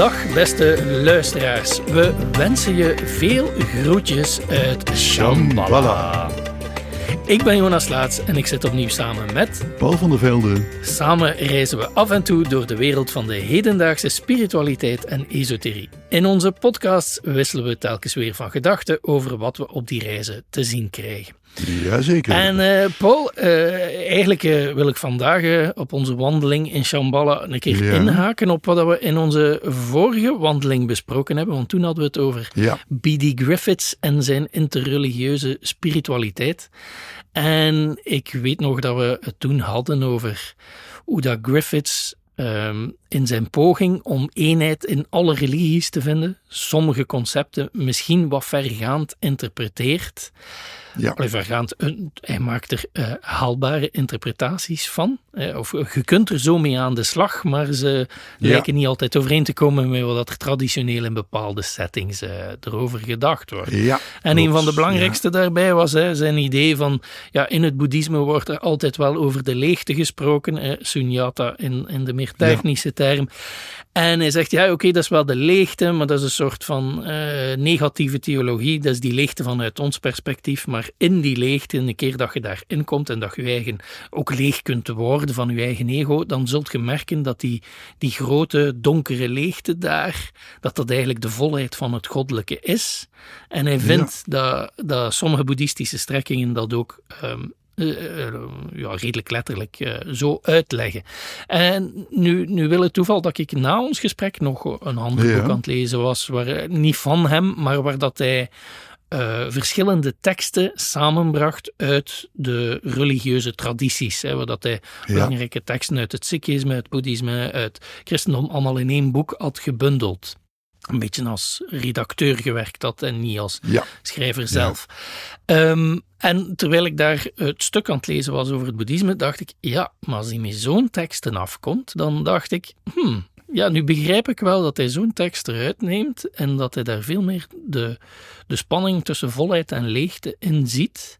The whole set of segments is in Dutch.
Dag beste luisteraars. We wensen je veel groetjes uit Shambhala. Ik ben Jonas Laats en ik zit opnieuw samen met Paul van der Velde. Samen reizen we af en toe door de wereld van de hedendaagse spiritualiteit en esoterie. In onze podcasts wisselen we telkens weer van gedachten over wat we op die reizen te zien krijgen. Jazeker. En uh, Paul, uh, eigenlijk uh, wil ik vandaag op onze wandeling in Shambhala een keer ja. inhaken op wat we in onze vorige wandeling besproken hebben. Want toen hadden we het over ja. B.D. Griffiths en zijn interreligieuze spiritualiteit. En ik weet nog dat we het toen hadden over hoe dat Griffiths um, in zijn poging om eenheid in alle religies te vinden, sommige concepten misschien wat vergaand interpreteert. Ja. Hij maakt er uh, haalbare interpretaties van. Uh, of je kunt er zo mee aan de slag, maar ze Ja. lijken niet altijd overeen te komen met wat er traditioneel in bepaalde settings uh, erover gedacht wordt. Ja, En een van de belangrijkste daarbij was hè, zijn idee van, ja, in het boeddhisme wordt er altijd wel over de leegte gesproken, sunyata in, in de meer technische term. En hij zegt, ja, oké, okay, dat is wel de leegte, maar dat is een soort van negatieve theologie. Dat is die leegte vanuit ons perspectief. Maar in die leegte, een keer dat je daarin komt en dat je eigen ook leeg kunt worden van je eigen ego, dan zult je merken dat die, die grote donkere leegte daar, dat dat eigenlijk de volheid van het goddelijke is. En hij vindt ja. dat, dat sommige boeddhistische strekkingen dat ook um, uh, uh, ja, redelijk letterlijk uh, zo uitleggen. En nu, nu wil het toeval dat ik na ons gesprek nog een ander Ja. boek aan het lezen was, waar, niet van hem, maar waar dat hij uh, verschillende teksten samenbracht uit de religieuze tradities. Hè, waar dat hij Ja. belangrijke teksten uit het Sikhisme, het Boeddhisme, uit het christendom allemaal in één boek had gebundeld. Een beetje als redacteur gewerkt had en niet als Ja. schrijver zelf. Um, en terwijl ik daar het stuk aan het lezen was over het boeddhisme, dacht ik, ja, maar als hij met zo'n teksten afkomt, dan dacht ik, hmm, ja, nu begrijp ik wel dat hij zo'n tekst eruit neemt en dat hij daar veel meer de, de spanning tussen volheid en leegte in ziet,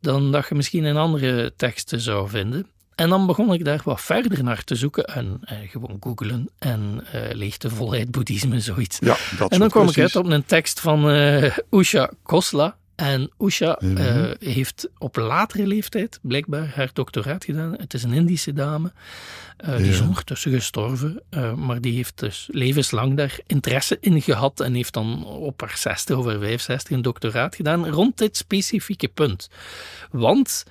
dan dat je misschien in andere teksten zou vinden. En dan begon ik daar wat verder naar te zoeken en eh, gewoon googelen en eh, leegte, volheid, boeddhisme, zoiets. Ja, dat en dan kwam ik uit op een tekst van uh, Usha Khosla. En Usha Mhm. uh, heeft op latere leeftijd blijkbaar haar doctoraat gedaan. Het is een Indische dame. Uh, die Ja. is ondertussen gestorven. uh, maar die heeft dus levenslang daar interesse in gehad. En heeft dan op haar 60 of haar 65 een doctoraat gedaan rond dit specifieke punt. Want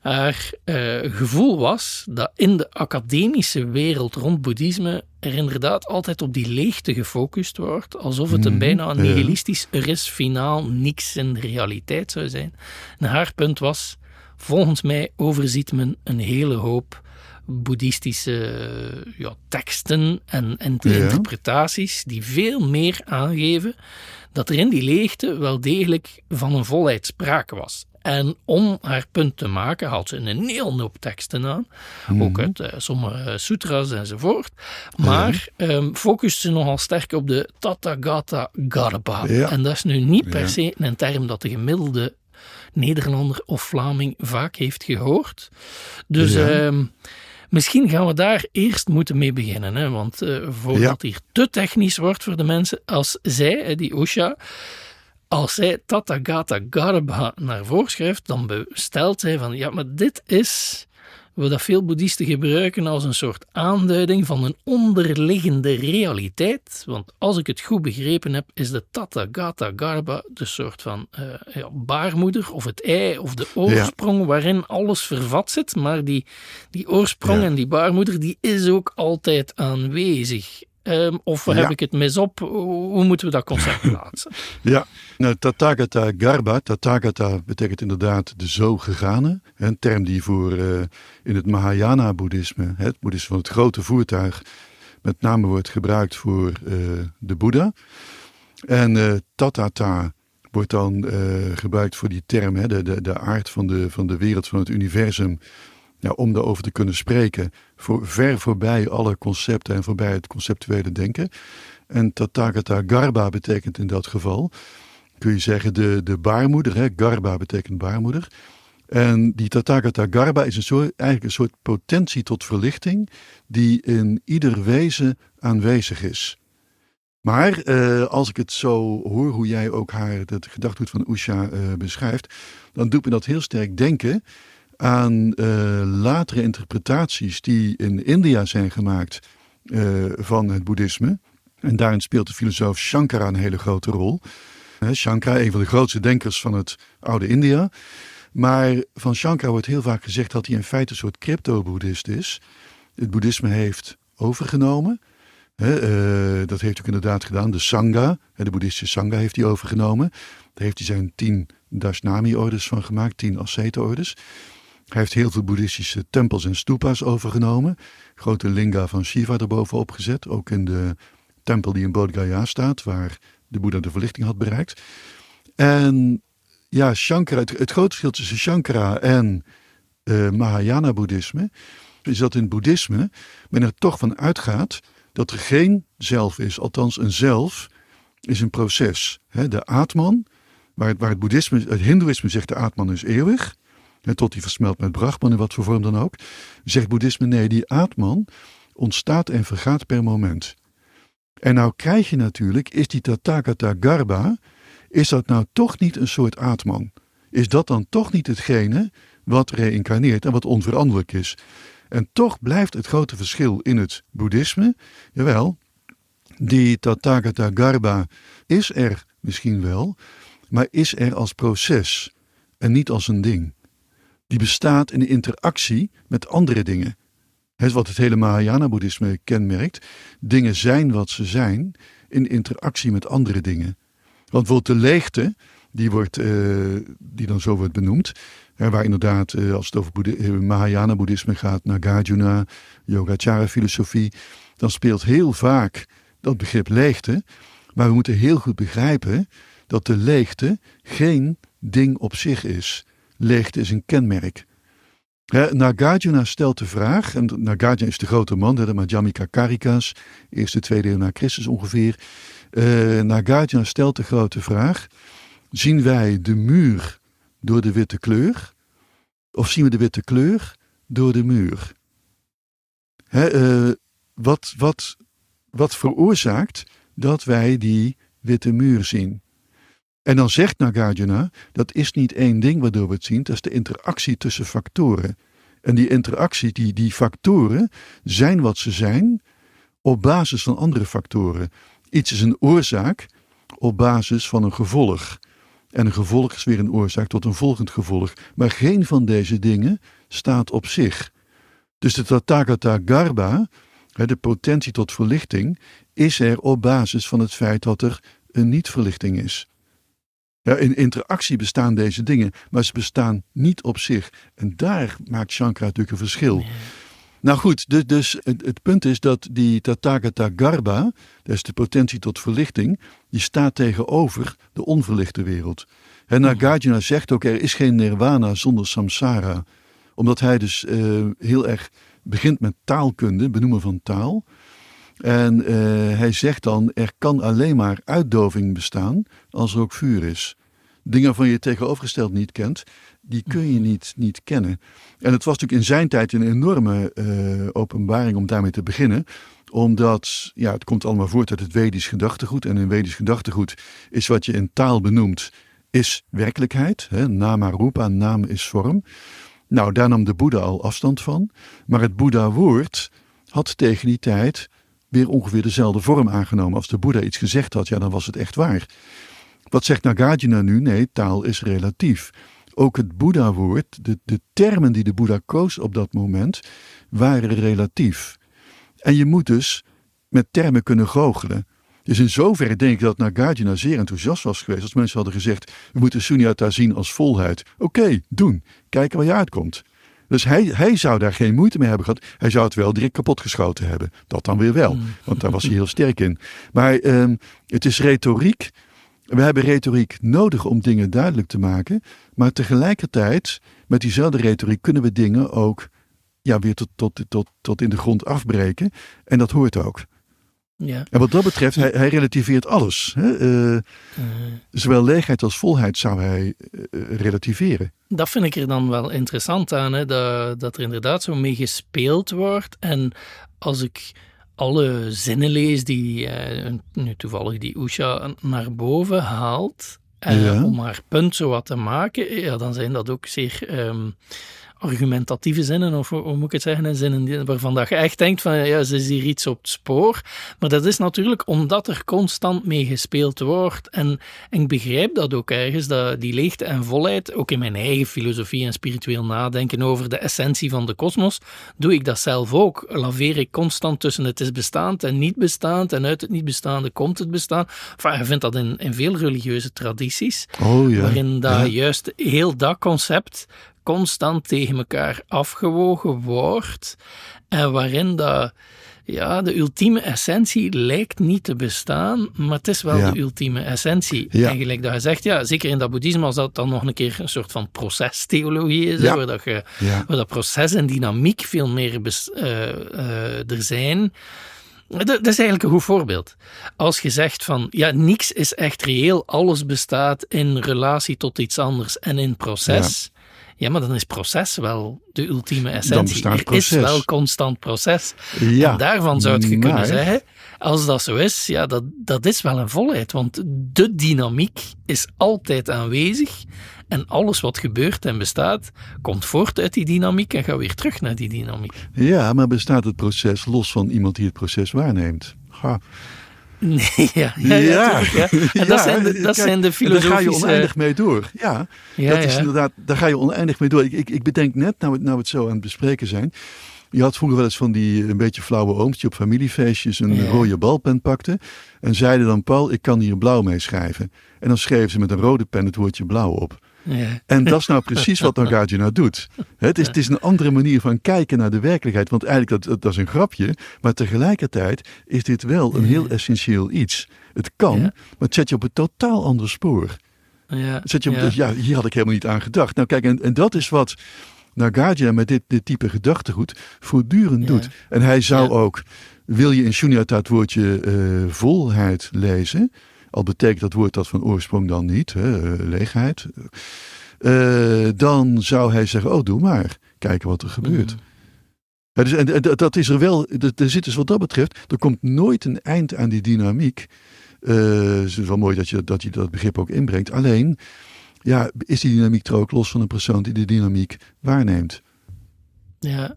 haar uh, gevoel was dat in de academische wereld rond boeddhisme er inderdaad altijd op die leegte gefocust wordt, alsof het een bijna een nihilistisch er is finaal niks in de realiteit zou zijn. En haar punt was, volgens mij overziet men een hele hoop boeddhistische ja, teksten en, en Ja. interpretaties die veel meer aangeven dat er in die leegte wel degelijk van een volheid sprake was. En om haar punt te maken haalt ze een heel hoop teksten aan, Mhm. ook uit uh, sommige sutras enzovoort. Maar um, focust ze nogal sterk op de Tathagata Garbha. Ja. En dat is nu niet per se een term dat de gemiddelde Nederlander of Vlaming vaak heeft gehoord. Dus Ja. um, misschien gaan we daar eerst moeten mee beginnen. Hè? Want uh, voordat Ja. het hier te technisch wordt voor de mensen, als zij, die Osha, als zij Tathagata Garbha naar voren schrijft, dan stelt zij van ja, maar dit is wat dat veel boeddhisten gebruiken als een soort aanduiding van een onderliggende realiteit. Want als ik het goed begrepen heb, is de Tathagata Garbha de soort van uh, ja, baarmoeder of het ei of de oorsprong ja. waarin alles vervat zit. Maar die, die oorsprong ja. en die baarmoeder, die is ook altijd aanwezig. Um, of Ja. heb ik het mis op? Hoe moeten we dat concept plaatsen? Ja, nou, Tathagata Garbha, Tathagata betekent inderdaad de zo gegane. Een term die voor uh, in het Mahayana-boeddhisme, het boeddhisme van het grote voertuig, met name wordt gebruikt voor uh, de Boeddha. En uh, Tathata wordt dan gebruikt voor die term, hè, de, de, de aard van de, van de wereld, van het universum. Ja, om daarover te kunnen spreken, voor, ver voorbij alle concepten en voorbij het conceptuele denken. En Tathagata Garbha betekent in dat geval, kun je zeggen, de, de baarmoeder. Hè? Garbha betekent baarmoeder. En die Tathagata Garbha is een soort, eigenlijk een soort potentie tot verlichting die in ieder wezen aanwezig is. Maar eh, als ik het zo hoor, hoe jij ook haar, het gedachtegoed van Usha uh, beschrijft, dan doet me dat heel sterk denken aan uh, latere interpretaties die in India zijn gemaakt van het boeddhisme. En daarin speelt de filosoof Shankara een hele grote rol. Shankara, een van de grootste denkers van het oude India. Maar van Shankara wordt heel vaak gezegd dat hij in feite een soort crypto-boeddhist is. Het boeddhisme heeft overgenomen. dat heeft ook inderdaad gedaan. De Sangha, de boeddhistische Sangha heeft hij overgenomen. Daar heeft hij zijn tien Dashnami-orders van gemaakt, tien ascete-orders. Hij heeft heel veel boeddhistische tempels en stupas overgenomen. Grote linga van Shiva erbovenop gezet. Ook in de tempel die in Bodh Gaya staat, waar de Boeddha de verlichting had bereikt. En ja, Shankara, het, grote verschil tussen Shankara en uh, Mahayana-boeddhisme is dat in het boeddhisme men er toch van uitgaat dat er geen zelf is. Althans, een zelf is een proces. de Atman, waar het, waar het boeddhisme, het hindoeïsme zegt de Atman is eeuwig. En tot die versmelt met Brahman in wat voor vorm dan ook. Zegt boeddhisme nee, die Atman ontstaat en vergaat per moment. En nou krijg je natuurlijk, is die Tathagata Garba, is dat nou toch niet een soort Atman? Is dat dan toch niet hetgene wat reïncarneert en wat onveranderlijk is? En toch blijft het grote verschil in het boeddhisme, jawel, die Tathagata Garba is er misschien wel, maar is er als proces en niet als een ding. Die bestaat in de interactie met andere dingen. Het wat het hele Mahayana-boeddhisme kenmerkt. Dingen zijn wat ze zijn in interactie met andere dingen. Want bijvoorbeeld de leegte, die, wordt, uh, die dan zo wordt benoemd. Waar inderdaad, uh, als het over uh, Mahayana-boeddhisme gaat, Nagarjuna, Yogacara-filosofie. Dan speelt heel vaak dat begrip leegte. Maar we moeten heel goed begrijpen dat de leegte geen ding op zich is. Leegte is een kenmerk. Nagarjuna stelt de vraag, en Nagarjuna is de grote man, de Madhyamika Karikas, eerste, tweede eeuw na Christus ongeveer. Uh, Nagarjuna stelt de grote vraag, zien wij de muur door de witte kleur? Of zien we de witte kleur door de muur? uh, wat, wat, wat veroorzaakt dat wij die witte muur zien? En dan zegt Nagarjuna, dat is niet één ding waardoor we het zien, dat is de interactie tussen factoren. En die interactie, die, die factoren, zijn wat ze zijn op basis van andere factoren. Iets is een oorzaak op basis van een gevolg. En een gevolg is weer een oorzaak tot een volgend gevolg. Maar geen van deze dingen staat op zich. Dus de Tathagata Garba, de potentie tot verlichting, is er op basis van het feit dat er een niet-verlichting is. In interactie bestaan deze dingen, maar ze bestaan niet op zich. En daar maakt Shankara natuurlijk een verschil. Nou goed, dus, dus het, het, punt is dat die Tathagata Garba, dat is de potentie tot verlichting, die staat tegenover de onverlichte wereld. En Nagarjuna zegt ook, er is geen nirvana zonder samsara. Omdat hij dus uh, heel erg begint met taalkunde, benoemen van taal. En uh, hij zegt dan, er kan alleen maar uitdoving bestaan als er ook vuur is. Dingen van je tegenovergesteld niet kent, die kun je niet, niet kennen. En het was natuurlijk in zijn tijd een enorme uh, openbaring om daarmee te beginnen omdat, ja, het komt allemaal voort uit het Vedisch gedachtegoed. En in Vedisch gedachtegoed is wat je in taal benoemt, is werkelijkheid. Hè? Nama rupa, naam is vorm. Nou, daar nam de Boeddha al afstand van. Maar het Boeddha-woord had tegen die tijd weer ongeveer dezelfde vorm aangenomen. Als de Boeddha iets gezegd had, ja, dan was het echt waar. Wat zegt Nagarjuna nu? Nee, taal is relatief. Ook het Boeddha-woord, de, de termen die de Boeddha koos op dat moment, waren relatief. En je moet dus met termen kunnen goochelen. Dus in zoverre denk ik dat Nagarjuna zeer enthousiast was geweest als mensen hadden gezegd: we moeten Sunyata zien als volheid. Oké, doen. Kijken waar je uitkomt. Dus hij, hij zou daar geen moeite mee hebben gehad. Hij zou het wel direct kapotgeschoten hebben. Dat dan weer wel, mm. want daar was hij heel sterk in. Maar um, het is retoriek. We hebben retoriek nodig om dingen duidelijk te maken. Maar tegelijkertijd, met diezelfde retoriek, kunnen we dingen ook ja, weer tot, tot, tot, tot in de grond afbreken. En dat hoort ook. Ja. En wat dat betreft, hij, hij relativeert alles. Hè? Uh, uh. Zowel leegheid als volheid zou hij uh, relativeren. Dat vind ik er dan wel interessant aan, hè? Dat, dat er inderdaad zo mee gespeeld wordt. En als ik alle zinnen lees die uh, nu toevallig die Usha naar boven haalt, uh, om haar punt zo wat te maken, ja, dan zijn dat ook zeer um, argumentatieve zinnen, of hoe moet ik het zeggen, zinnen waarvan dat je echt denkt van ja, ze is hier iets op het spoor. Maar dat is natuurlijk omdat er constant mee gespeeld wordt. En, en ik begrijp dat ook ergens, dat die leegte en volheid, ook in mijn eigen filosofie en spiritueel nadenken over de essentie van de kosmos, doe ik dat zelf ook. Laveer ik constant tussen het is bestaand en niet bestaand, en uit het niet bestaande komt het bestaan. Enfin, je vindt dat in, in veel religieuze tradities, oh, ja. waarin dat juist heel dat concept constant tegen elkaar afgewogen wordt en waarin dat, ja, de ultieme essentie lijkt niet te bestaan, maar het is wel de ultieme essentie. Ja. Eigenlijk dat je zegt, ja, zeker in dat boeddhisme, als dat dan nog een keer een soort van procestheologie is, waar, dat je, waar dat proces en dynamiek veel meer uh, uh, er zijn. Dat, is eigenlijk een goed voorbeeld. Als je zegt van, ja, niks is echt reëel, alles bestaat in relatie tot iets anders en in proces. Ja, maar dan is proces wel de ultieme essentie. Dan er is wel constant proces. Ja, en daarvan zou je kunnen zeggen, als dat zo is, ja, dat, dat is wel een volheid. Want de dynamiek is altijd aanwezig. En alles wat gebeurt en bestaat, komt voort uit die dynamiek en gaat weer terug naar die dynamiek. Ja, maar bestaat het proces los van iemand die het proces waarneemt? Ga. Nee, ja, ja, ja, ja. En dat, zijn de, dat zijn de filosofische... Daar ga je oneindig mee door. Ja, dat is inderdaad, daar ga je oneindig mee door. Ik, ik, ik bedenk net, nou, nou we het zo aan het bespreken zijn... Je had vroeger wel eens van die een beetje flauwe ooms die op familiefeestjes een rode balpen pakte. En zeiden dan, Paul, ik kan hier blauw mee schrijven. En dan schreven ze met een rode pen het woordje blauw op. Ja. En dat is nou precies wat Nagarjuna doet. Het is, het is een andere manier van kijken naar de werkelijkheid. Want eigenlijk, dat, dat is een grapje. Maar tegelijkertijd is dit wel een heel essentieel iets. Het kan, maar het zet je op een totaal ander spoor. Ja, zet je op, ja. hier had ik helemaal niet aan gedacht. Nou kijk, en, en dat is wat Nagarjuna met dit, dit type gedachtegoed voortdurend doet. En hij zou ook, wil je in Shunyata het woordje uh, volheid lezen... Al betekent dat woord dat van oorsprong dan niet, hè, eh, leegheid. Uh, dan zou hij zeggen, oh doe maar, kijken wat er gebeurt. Mm. Ja, dus, en, dat is er wel, er zit dus wat dat betreft, er komt nooit een eind aan die dynamiek. Uh, het is wel mooi dat je, dat je dat begrip ook inbrengt. Alleen, ja, is die dynamiek er ook los van een persoon die de dynamiek waarneemt? Ja,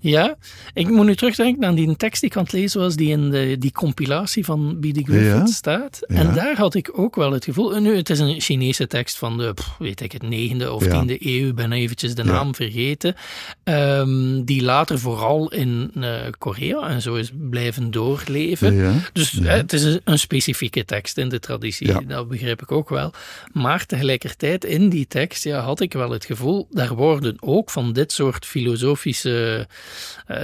ja, ik moet nu terugdenken aan die tekst die ik aan het lezen was, die in de, die compilatie van B.D. Griffith staat. En daar had ik ook wel het gevoel, nu het is een Chinese tekst van de, weet ik het, negende of tiende eeuw, ben eventjes de naam vergeten, um, die later vooral in uh, Korea en zo is blijven doorleven. Dus uh, het is een, een, specifieke tekst in de traditie, dat begrijp ik ook wel. Maar tegelijkertijd in die tekst ja, had ik wel het gevoel, daar worden ook van dit soort filosofische uh,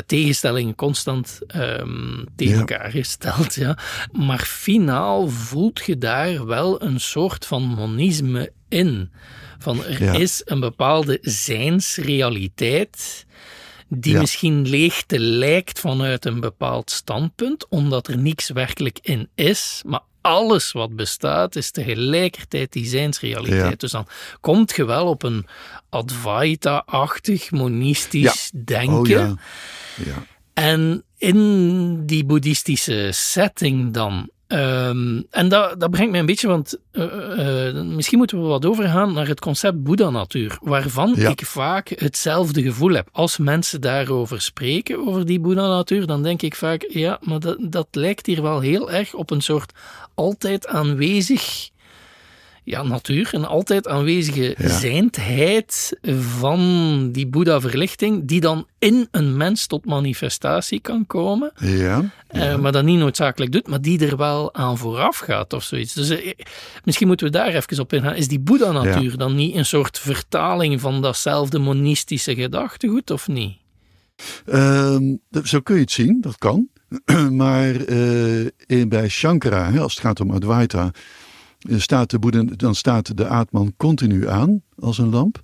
tegenstellingen constant um, tegen elkaar gesteld. Ja. Maar finaal voelt je daar wel een soort van monisme in. Van er is een bepaalde zijnsrealiteit die misschien leegte lijkt vanuit een bepaald standpunt, omdat er niks werkelijk in is, maar alles wat bestaat is tegelijkertijd die zijnsrealiteit. Dus dan komt je wel op een Advaita-achtig, monistisch denken. Oh, ja. Ja. En in die boeddhistische setting dan Ehm, en dat, dat brengt mij een beetje, want uh, uh, misschien moeten we wat overgaan naar het concept Boeddha-natuur, waarvan ik vaak hetzelfde gevoel heb. Als mensen daarover spreken, over die Boeddha-natuur, dan denk ik vaak, ja, maar dat, dat lijkt hier wel heel erg op een soort altijd aanwezig ja, natuur, een altijd aanwezige ja. zijndheid van die Boeddha-verlichting, die dan in een mens tot manifestatie kan komen, ja, uh, maar dat niet noodzakelijk doet, maar die er wel aan vooraf gaat of zoiets. Dus uh, misschien moeten we daar even op ingaan. Is die Boeddha-natuur dan niet een soort vertaling van datzelfde monistische gedachtegoed of niet? Uh, zo kun je het zien, dat kan. maar uh, in, bij Shankara, hè, als het gaat om Advaita, staat de dan staat de aatman continu aan als een lamp.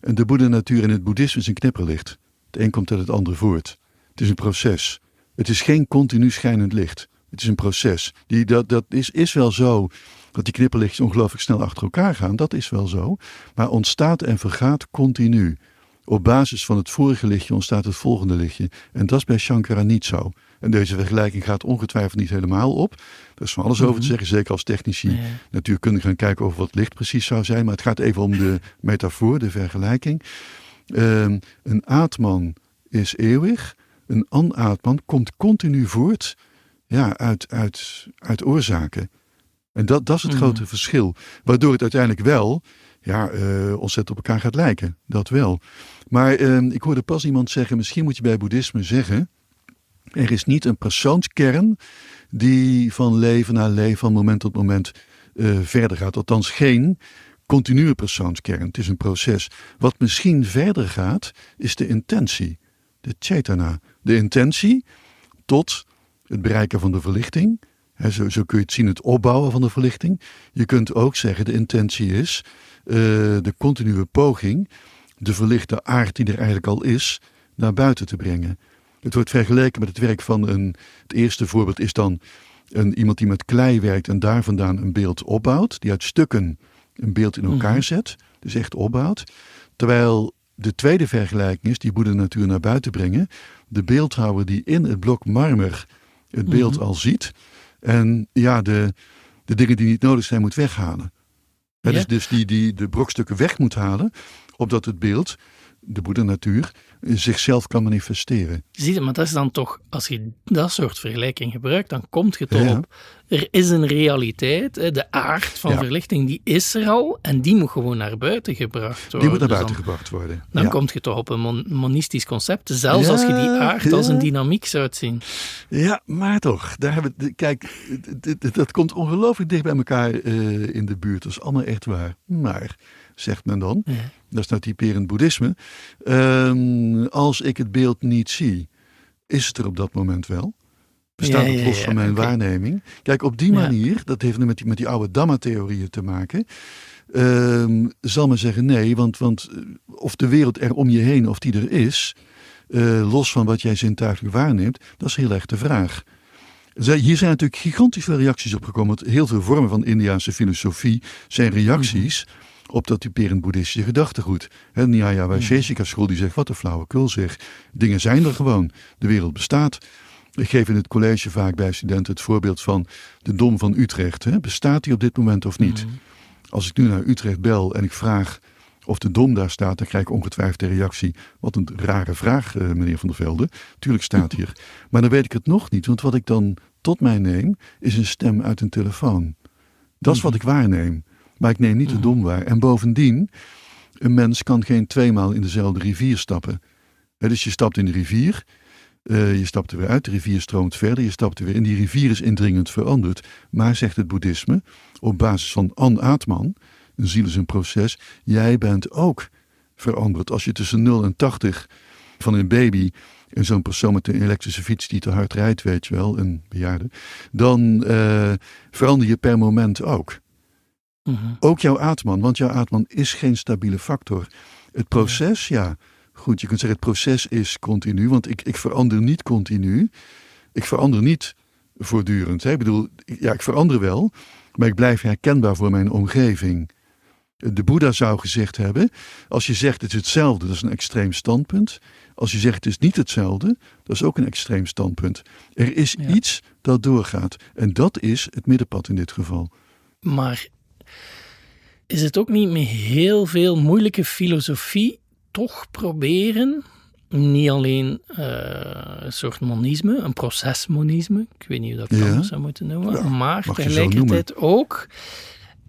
En de Boeddha-natuur in het boeddhisme is een knipperlicht. Het een komt uit het andere voort. Het is een proces. Het is geen continu schijnend licht. Het is een proces. Die, dat dat is, is wel zo dat die knipperlichtjes ongelooflijk snel achter elkaar gaan. Dat is wel zo. Maar ontstaat en vergaat continu. Op basis van het vorige lichtje ontstaat het volgende lichtje. En dat is bij Shankara niet zo. En deze vergelijking gaat ongetwijfeld niet helemaal op. Er is van alles over te Mhm. zeggen, zeker als technici Ja. natuurkundigen gaan kijken over wat licht precies zou zijn. Maar het gaat even om de metafoor, de vergelijking. Ehm, een aatman is eeuwig, een anaatman komt continu voort ja, uit, uit, uit oorzaken. En dat, dat is het Mhm. grote verschil. Waardoor het uiteindelijk wel ja, eh, ontzettend op elkaar gaat lijken. Dat wel. Maar ehm, ik hoorde pas iemand zeggen, misschien moet je bij boeddhisme zeggen... er is niet een persoonskern die van leven naar leven, van moment tot moment eh, verder gaat. Althans geen continue persoonskern. Het is een proces. Wat misschien verder gaat, is de intentie. De chetana. De intentie tot het bereiken van de verlichting. Zo, zo kun je het zien, het opbouwen van de verlichting. Je kunt ook zeggen, de intentie is eh, de continue poging de verlichte aard die er eigenlijk al is, naar buiten te brengen. Het wordt vergeleken met het werk van een. Het eerste voorbeeld is dan een, iemand die met klei werkt en daar vandaan een beeld opbouwt, die uit stukken een beeld in elkaar Mhm. zet, dus echt opbouwt. Terwijl de tweede vergelijking is, die Boeddha natuur naar buiten brengen, de beeldhouwer die in het blok marmer het beeld Mhm. al ziet en ja, de, de dingen die niet nodig zijn moet weghalen. Hè, Ja. Dus, dus die, die de brokstukken weg moet halen, opdat het beeld, de Boeddha natuur, zichzelf kan manifesteren. Zie je, maar dat is dan toch, als je dat soort vergelijking gebruikt, dan komt je toch Ja. op. Er is een realiteit, de aard van Ja. verlichting, die is er al en die moet gewoon naar buiten gebracht worden. Die moet naar Dus buiten dan, gebracht worden. dan ja. kom je toch op een mon- monistisch concept, zelfs als je die aard als een dynamiek zou zien. ja, maar toch. Daar hebben, we- kijk, dat komt ongelooflijk dicht bij elkaar eh, in de buurt. Dat is allemaal echt waar. Maar, zegt men dan, Ja. dat is nou typerend boeddhisme. ehm, als ik het beeld niet zie, is het er op dat moment wel? Bestaat Ja, het los van mijn waarneming? Kijk, op die manier, dat heeft met die, met die oude Dhamma-theorieën te maken, ehm, zal men zeggen nee, want, want eh, of de wereld er om je heen, of die er is, eh, los van wat jij zintuigelijk waarneemt, dat is heel erg de vraag. Hier zijn natuurlijk gigantisch veel reacties op gekomen. Want heel veel vormen van Indiaanse filosofie zijn reacties op dat typerend boeddhistische gedachtegoed. He, Nyaya Vaisheshika school die zegt, wat een flauwekul zeg. Dingen zijn er gewoon. De wereld bestaat. Ik geef in het college vaak bij studenten het voorbeeld van de Dom van Utrecht. Bestaat die op dit moment of niet? Mhm. Als ik nu naar Utrecht bel en ik vraag of de Dom daar staat, dan krijg ik ongetwijfeld de reactie. Wat een rare vraag, eh, meneer Van der Velde. Tuurlijk staat hier. Maar dan weet ik het nog niet, want wat ik dan tot mij neem, is een stem uit een telefoon. Dat is wat ik waarneem. Maar ik neem niet de Dom waar. En bovendien, een mens kan geen tweemaal in dezelfde rivier stappen. Dus je stapt in de rivier, eh, je stapt er weer uit, de rivier stroomt verder, je stapt er weer in. Die rivier is indringend veranderd. Maar, zegt het boeddhisme, op basis van An Atman, een ziel is een proces, jij bent ook veranderd. Als je tussen 0 en 80 van een baby en zo'n persoon met een elektrische fiets die te hard rijdt, weet je wel, een bejaarde, dan eh, verander je per moment ook. Mhm. Ook jouw aatman, want jouw aatman is geen stabiele factor. Het proces, ja, goed, je kunt zeggen het proces is continu, want ik, ik verander niet continu. Ik verander niet voortdurend. Hè? Ik bedoel, ja, ik verander wel, maar ik blijf herkenbaar voor mijn omgeving. De Boeddha zou gezegd hebben, als je zegt het is hetzelfde, dat is een extreem standpunt. Als je zegt het is niet hetzelfde, dat is ook een extreem standpunt. Er is Ja. iets dat doorgaat en dat is het middenpad in dit geval. Maar is het ook niet met heel veel moeilijke filosofie toch proberen, niet alleen eh, een soort monisme, een procesmonisme, ik weet niet hoe dat Ja. anders zou moeten noemen, Ja, maar tegelijkertijd ook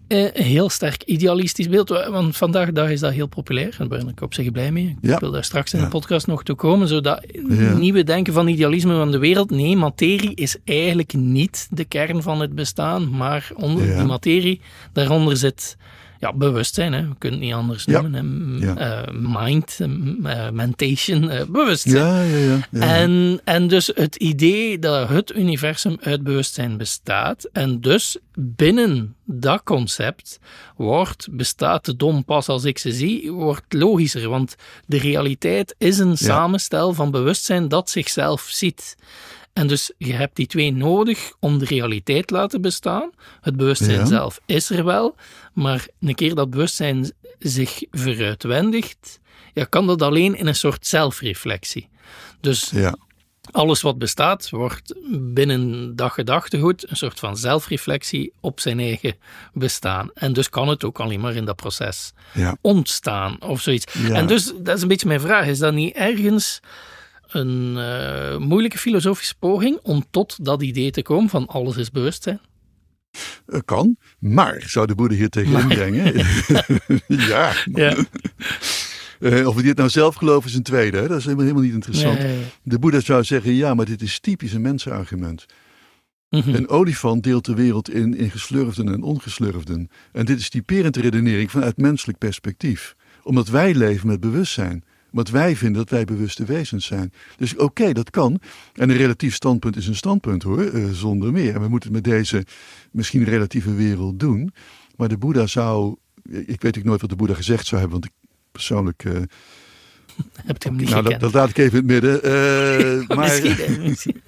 een heel sterk idealistisch beeld. Want vandaag de dag is dat heel populair. Daar ben ik op zich blij mee. Ik Ja. wil daar straks in de podcast nog toe komen. Zodat Ja. nieuwe denken van idealisme van de wereld. Nee, materie is eigenlijk niet de kern van het bestaan. Maar onder Ja. die materie, daaronder zit ja, bewustzijn. Hè. We kunnen het niet anders noemen. Ja. eh, mind, eh, mentation, eh, bewustzijn. Ja, ja, ja. ja. En, en dus het idee dat het universum uit bewustzijn bestaat. En dus binnen dat concept wordt, bestaat de dom pas als ik ze zie, wordt logischer. Want de realiteit is een samenstel van bewustzijn dat zichzelf ziet. En dus je hebt die twee nodig om de realiteit te laten bestaan. Het bewustzijn Ja. zelf is er wel, maar een keer dat bewustzijn zich veruitwendigt, ja, kan dat alleen in een soort zelfreflectie. Dus ja. alles wat bestaat wordt binnen dat gedachtegoed een soort van zelfreflectie op zijn eigen bestaan. En dus kan het ook alleen maar in dat proces Ja. ontstaan of zoiets. En dus, dat is een beetje mijn vraag, is dat niet ergens een eh, moeilijke filosofische poging om tot dat idee te komen van alles is bewustzijn? Eh, kan, maar zou de Boeddha hier tegen inbrengen? ja. Ja. Eh, of we dit nou zelf geloven is een tweede. Hè? Dat is helemaal, helemaal niet interessant. Nee. De Boeddha zou zeggen, ja, maar dit is typisch een mensenargument. Mhm. Een olifant deelt de wereld in, in geslurfden en ongeslurfden. En dit is typerende redenering vanuit menselijk perspectief. Omdat wij leven met bewustzijn. Wij vinden dat wij bewuste wezens zijn. Dus oké, dat kan. En een relatief standpunt is een standpunt hoor, eh, zonder meer. En we moeten het met deze misschien relatieve wereld doen. Maar de Boeddha zou, ik weet ook nooit wat de Boeddha gezegd zou hebben, want ik persoonlijk... eh, Hebt hem niet nou, dat, dat laat ik even in het midden. Eh, maar, Misschien,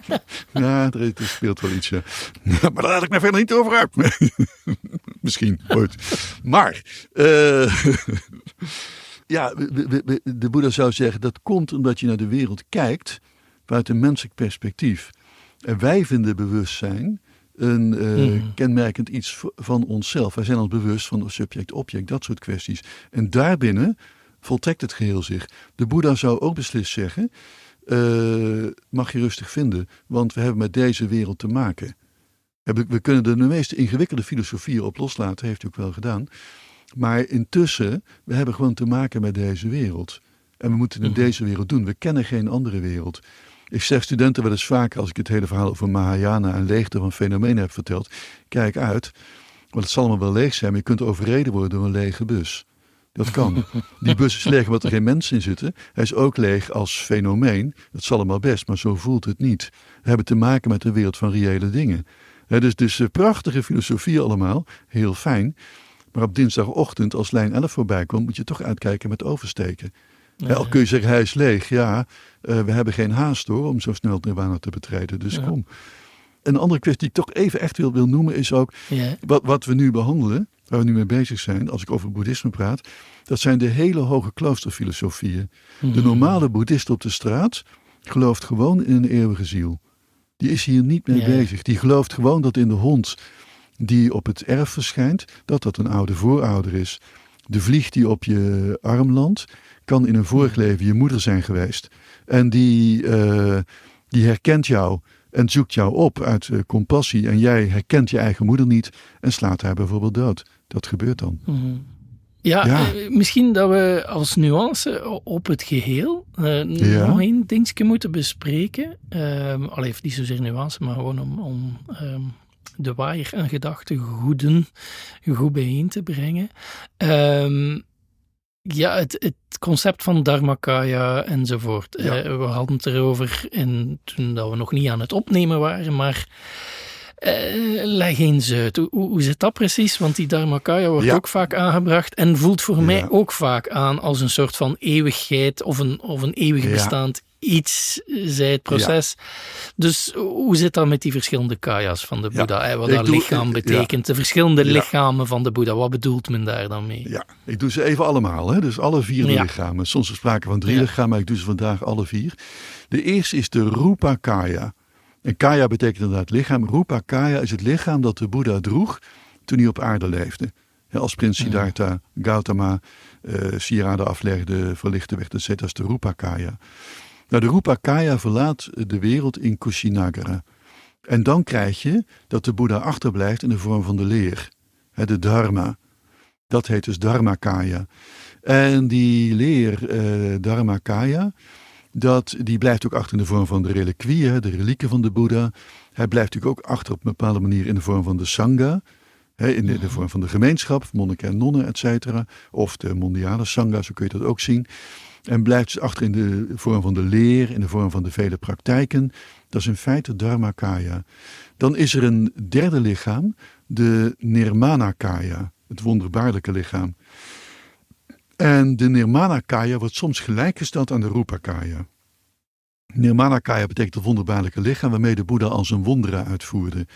ja, er, er speelt wel iets. Ja. maar daar laat ik mij verder niet over uit. Misschien, ooit. Maar, eh, ja, we- we- we- de Boeddha zou zeggen dat komt omdat je naar de wereld kijkt vanuit een menselijk perspectief. En wij vinden bewustzijn een eh, Mhm. kenmerkend iets van onszelf. Wij zijn ons bewust van subject-object, dat soort kwesties. En daarbinnen voltrekt het geheel zich. De Boeddha zou ook beslist zeggen, eh, mag je rustig vinden, want we hebben met deze wereld te maken. We- We kunnen er de meest ingewikkelde filosofieën op loslaten, heeft u ook wel gedaan. Maar intussen, we hebben gewoon te maken met deze wereld. En we moeten in Mhm. deze wereld doen. We kennen geen andere wereld. Ik zeg studenten wel eens vaker, als ik het hele verhaal over Mahayana en leegte van fenomenen heb verteld, kijk uit, want het zal allemaal wel leeg zijn, maar je kunt overreden worden door een lege bus. Dat kan. Die bus is leeg omdat er geen mensen in zitten. Hij is ook leeg als fenomeen. Dat zal allemaal best, maar zo voelt het niet. We hebben te maken met een wereld van reële dingen. Dus dus eh, prachtige filosofie allemaal, heel fijn. Maar op dinsdagochtend, als lijn 11 voorbij komt, moet je toch uitkijken met oversteken. Al kun je zeggen, hij is leeg. Ja, eh, we hebben geen haast hoor, om zo snel het nirvana te betreden. Dus Ja. kom. Een andere kwestie die ik toch even echt wil, wil noemen is ook Ja. wat, wat we nu behandelen, waar we nu mee bezig zijn, als ik over boeddhisme praat, dat zijn de hele hoge kloosterfilosofieën. De Mhm. normale boeddhist op de straat gelooft gewoon in een eeuwige ziel. Die is hier niet mee bezig. Die gelooft gewoon dat in de hond die op het erf verschijnt, dat dat een oude voorouder is. De vlieg die op je arm landt, kan in een vorig leven je moeder zijn geweest. En die, eh, die herkent jou en zoekt jou op uit eh, compassie. En jij herkent je eigen moeder niet en slaat haar bijvoorbeeld dood. Dat gebeurt dan. Mhm. Ja, Ja. eh, misschien dat we als nuance op het geheel eh, Ja. nog één dingetje moeten bespreken. Ehm al heeft niet zozeer nuance, maar gewoon om, om ehm, de waaier aan gedachtegoeden goed bijeen te brengen. Ehm, ja, het, het concept van Dharmakaya enzovoort. Ja. Eh, we hadden het erover in, toen dat we nog niet aan het opnemen waren, maar eh, leg eens uit. Hoe, hoe, zit dat precies? Want die Dharmakaya wordt Ja. ook vaak aangebracht en voelt voor mij ook vaak aan als een soort van eeuwigheid of een, of een eeuwig bestaand iets, zij het proces. Dus hoe zit dat met die verschillende kaya's van de Ja. Boeddha? hè? Wat Ik dat doe- lichaam ja. betekent, de verschillende Ja. lichamen van de Boeddha. Wat bedoelt men daar dan mee? Ja, ik doe ze even allemaal. Hè? Dus alle vier de Ja. lichamen. Soms is sprake van drie Ja. lichamen, maar ik doe ze vandaag alle vier. De eerste is de Rupa Kaya. En Kaya betekent inderdaad lichaam. Rupa Kaya is het lichaam dat de Boeddha droeg toen hij op aarde leefde. Als prins Siddhartha, Gautama, eh sieraden aflegde, verlichte werd, etc. Dat is de Rupa Kaya. Nou, de Rupa Kaya verlaat de wereld in Kushinagara. En dan krijg je dat de Boeddha achterblijft in de vorm van de leer. Hè, de Dharma. Dat heet dus Dharmakaya. En die leer, eh Dharmakaya, dat, die blijft ook achter in de vorm van de reliquieën, de relieken van de Boeddha. Hij blijft natuurlijk ook achter op een bepaalde manier in de vorm van de Sangha. Hè, in de, de vorm van de gemeenschap, monniken en nonnen, et cetera. Of de mondiale Sangha, zo kun je dat ook zien. En blijft dus achter in de vorm van de leer, in de vorm van de vele praktijken. Dat is in feite Dharmakaya. Dan is er een derde lichaam, de Nirmanakaya, het wonderbaarlijke lichaam. En de Nirmanakaya wordt soms gelijkgesteld aan de Rupakaya. Nirmanakaya betekent het wonderbaarlijke lichaam waarmee de Boeddha al zijn wonderen uitvoerde.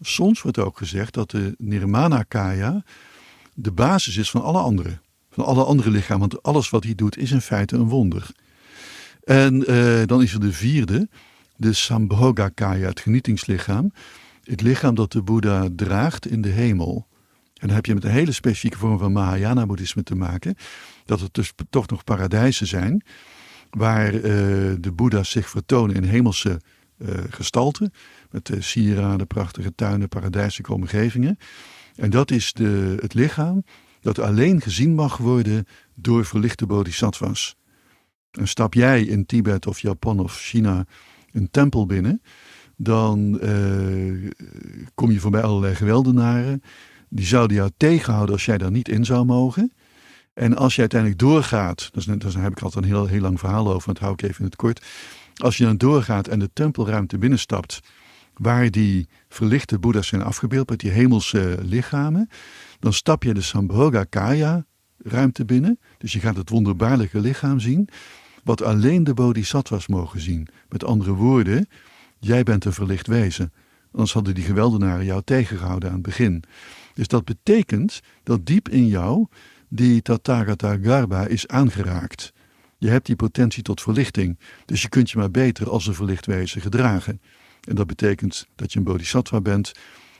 Soms wordt ook gezegd dat de Nirmanakaya de basis is van alle andere. Van alle andere lichamen, want alles wat hij doet is in feite een wonder. En eh, dan is er de vierde, de Sambhogakaya, het genietingslichaam. Het lichaam dat de Boeddha draagt in de hemel. En dan heb je met een hele specifieke vorm van Mahayana-boeddhisme te maken. Dat het dus toch nog paradijzen zijn. Waar uh, de Boeddha's zich vertonen in hemelse uh, gestalten. Met sieraden, prachtige tuinen, paradijselijke omgevingen. En dat is de, het lichaam dat alleen gezien mag worden door verlichte bodhisattvas. En stap jij in Tibet of Japan of China een tempel binnen, dan uh, kom je voorbij allerlei geweldenaren. Die zouden jou tegenhouden als jij daar niet in zou mogen. En als je uiteindelijk doorgaat, daar heb ik altijd een heel, heel lang verhaal over, want hou ik even in het kort. Als je dan doorgaat en de tempelruimte binnenstapt, waar die verlichte boeddha's zijn afgebeeld met die hemelse lichamen, dan stap je de Sambhoga Kaya ruimte binnen. Dus je gaat het wonderbaarlijke lichaam zien, wat alleen de bodhisattvas mogen zien. Met andere woorden, jij bent een verlicht wezen. Anders hadden die geweldenaren jou tegengehouden aan het begin. Dus dat betekent dat diep in jou die Tathagata Garba is aangeraakt. Je hebt die potentie tot verlichting, dus je kunt je maar beter als een verlicht wezen gedragen. En dat betekent dat je een bodhisattva bent,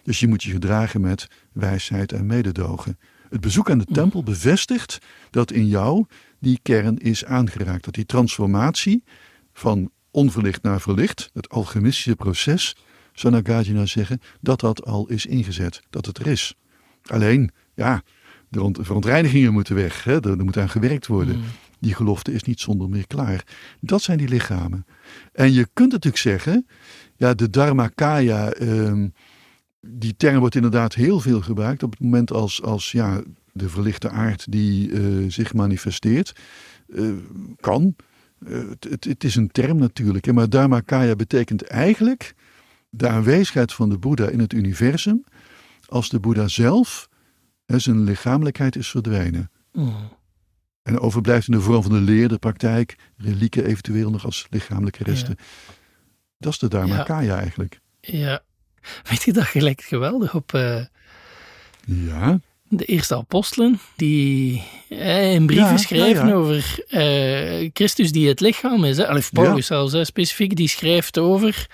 dus je moet je gedragen met wijsheid en mededogen. Het bezoek aan de tempel bevestigt dat in jou die kern is aangeraakt. Dat die transformatie van onverlicht naar verlicht, het alchemistische proces, zou Nagarjuna zeggen, dat dat al is ingezet, dat het er is. Alleen, ja, de verontreinigingen moeten weg, hè? Er, moet aan gewerkt worden. Mm. Die gelofte is niet zonder meer klaar. Dat zijn die lichamen. En je kunt natuurlijk zeggen, ja, de Dharmakaya, ehm, die term wordt inderdaad heel veel gebruikt op het moment als, als ja, de verlichte aard die uh, zich manifesteert. Uh, kan. Uh, het, is een term natuurlijk, hè, maar Dharmakaya betekent eigenlijk de aanwezigheid van de Boeddha in het universum als de Boeddha zelf hè, zijn lichamelijkheid is verdwenen. Mm. En overblijft in de vorm van de leer, de praktijk, relieken eventueel nog als lichamelijke resten. Dat is de Dharmakaya ja. eigenlijk. Ja, weet je dat gelijk geweldig op... Uh, ja de eerste apostelen, die eh, in brieven schrijven over eh, Christus die het lichaam is. Hè? Paulus zelfs hè, specifiek, die schrijft over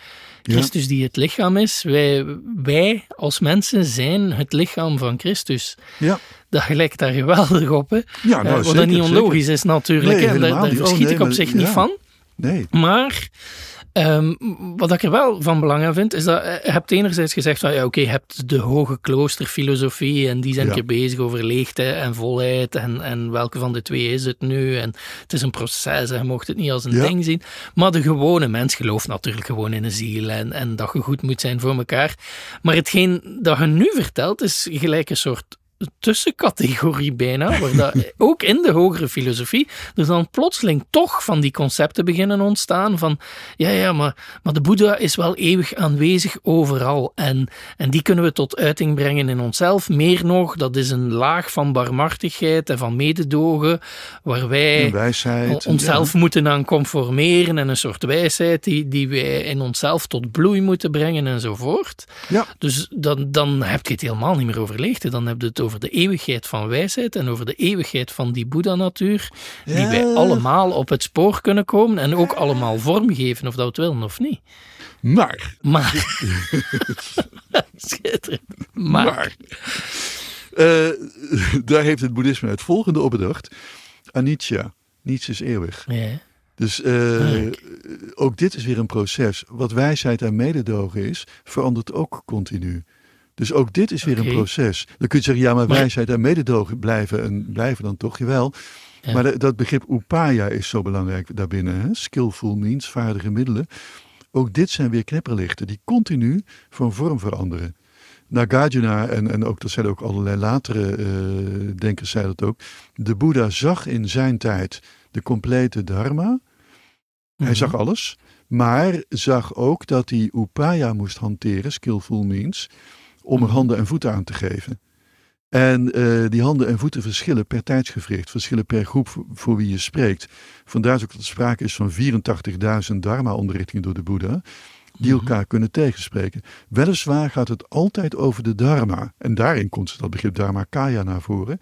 Christus die het lichaam is. Wij, wij als mensen zijn het lichaam van Christus. Ja. Dat gelijkt daar geweldig op. Hè? Ja, nou, uh, wat dat niet onlogisch is natuurlijk. Nee, daar, oh, ik op zich niet van. Nee. Maar Um, wat ik er wel van belang aan vind, is dat eh, je hebt enerzijds gezegd van ja, oké, je hebt de hoge kloosterfilosofie en die zijn ja. bezig over leegte en volheid en, en welke van de twee is het nu en het is een proces en je mocht het niet als een ding zien. Maar de gewone mens gelooft natuurlijk gewoon in een ziel en, en dat je goed moet zijn voor elkaar. Maar hetgeen dat je nu vertelt is gelijk een soort tussencategorie bijna, waar dat, ook in de hogere filosofie er dan plotseling toch van die concepten beginnen ontstaan van, ja, ja, maar, maar de Boeddha is wel eeuwig aanwezig overal en, en die kunnen we tot uiting brengen in onszelf. Meer nog, dat is een laag van barmhartigheid en van mededogen, waar wij wijsheid, onszelf moeten aan conformeren en een soort wijsheid die, die wij in onszelf tot bloei moeten brengen enzovoort. Ja. Dus dan, dan heb je het helemaal niet meer overleegd, dan heb je het over over de eeuwigheid van wijsheid en over de eeuwigheid van die Boeddha-natuur, die wij allemaal op het spoor kunnen komen en ook allemaal vormgeven, of dat we willen of niet. Maar. Maar. Schitterend. Maar. maar. Uh, daar heeft het boeddhisme het volgende opgedacht. Anicca. Niets is eeuwig. Ja. Dus uh, ook dit is weer een proces. Wat wijsheid en mededogen is, verandert ook continu. Dus ook dit is weer een proces. Dan kun je zeggen, ja, maar, wijsheid en mededogen blijven, en blijven dan toch, jawel. Ja. Maar dat begrip upaya is zo belangrijk daarbinnen. Hè? Skillful means, vaardige middelen. Ook dit zijn weer knipperlichten die continu van vorm veranderen. Nagarjuna en, en ook, dat zeiden ook allerlei latere uh, denkers zeiden dat ook. De Boeddha zag in zijn tijd de complete dharma. Hij mhm. zag alles. Maar zag ook dat hij upaya moest hanteren, skillful means om er handen en voeten aan te geven. En uh, die handen en voeten verschillen per tijdsgevricht, verschillen per groep voor, wie je spreekt. Vandaar ook dat er sprake is van 84.000 dharma-onderrichtingen door de Boeddha, die mhm. elkaar kunnen tegenspreken. Weliswaar gaat het altijd over de dharma, en daarin komt dat begrip dharmakaya naar voren.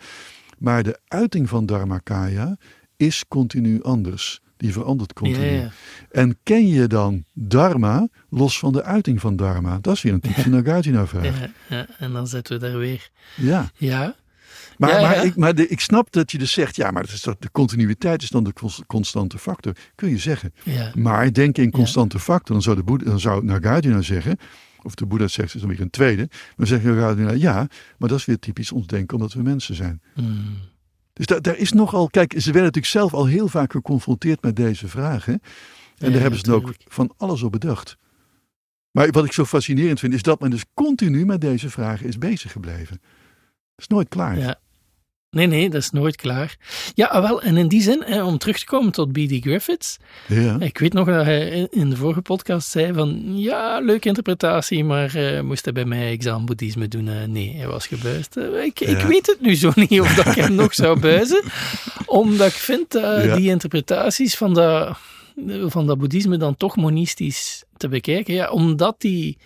Maar de uiting van dharmakaya is continu anders. Die verandert continu. Ja, ja. En ken je dan dharma los van de uiting van dharma? Dat is weer een typische Nagarjuna-vraag. Ja, ja, en dan zitten we daar weer. Ja. Ja, Maar, maar. Ik, maar de, ik snap dat je dus zegt, ja, maar dat is dat, de continuïteit is dan de cons- constante factor. Kun je zeggen. Maar denk in constante factor, dan zou, de Boeddha, dan zou Nagarjuna zeggen, of de Boeddha zegt, is dan weer een tweede. Maar zegt Nagarjuna, ja, maar dat is weer typisch ons denken omdat we mensen zijn. Hmm. Dus da- daar is nogal, kijk, ze werden natuurlijk zelf al heel vaak geconfronteerd met deze vragen. En Ja, daar hebben ze ook natuurlijk. van alles op bedacht. Maar wat ik zo fascinerend vind, is dat men dus continu met deze vragen is bezig gebleven. Dat is nooit klaar. Ja. Nee, nee, dat is nooit klaar. Ja, ah, wel, en in die zin, hè, om terug te komen tot B.D. Griffiths. Ja. Ik weet nog dat hij in- de vorige podcast zei van, ja, leuke interpretatie, maar eh, moest hij bij mij examen boeddhisme doen? Eh, nee, hij was gebuist. Eh, ik, ik weet het nu zo niet of dat ik hem nog zou buizen. Omdat ik vind dat Ja. die interpretaties van dat, van dat boeddhisme dan toch monistisch te bekijken. Ja, omdat die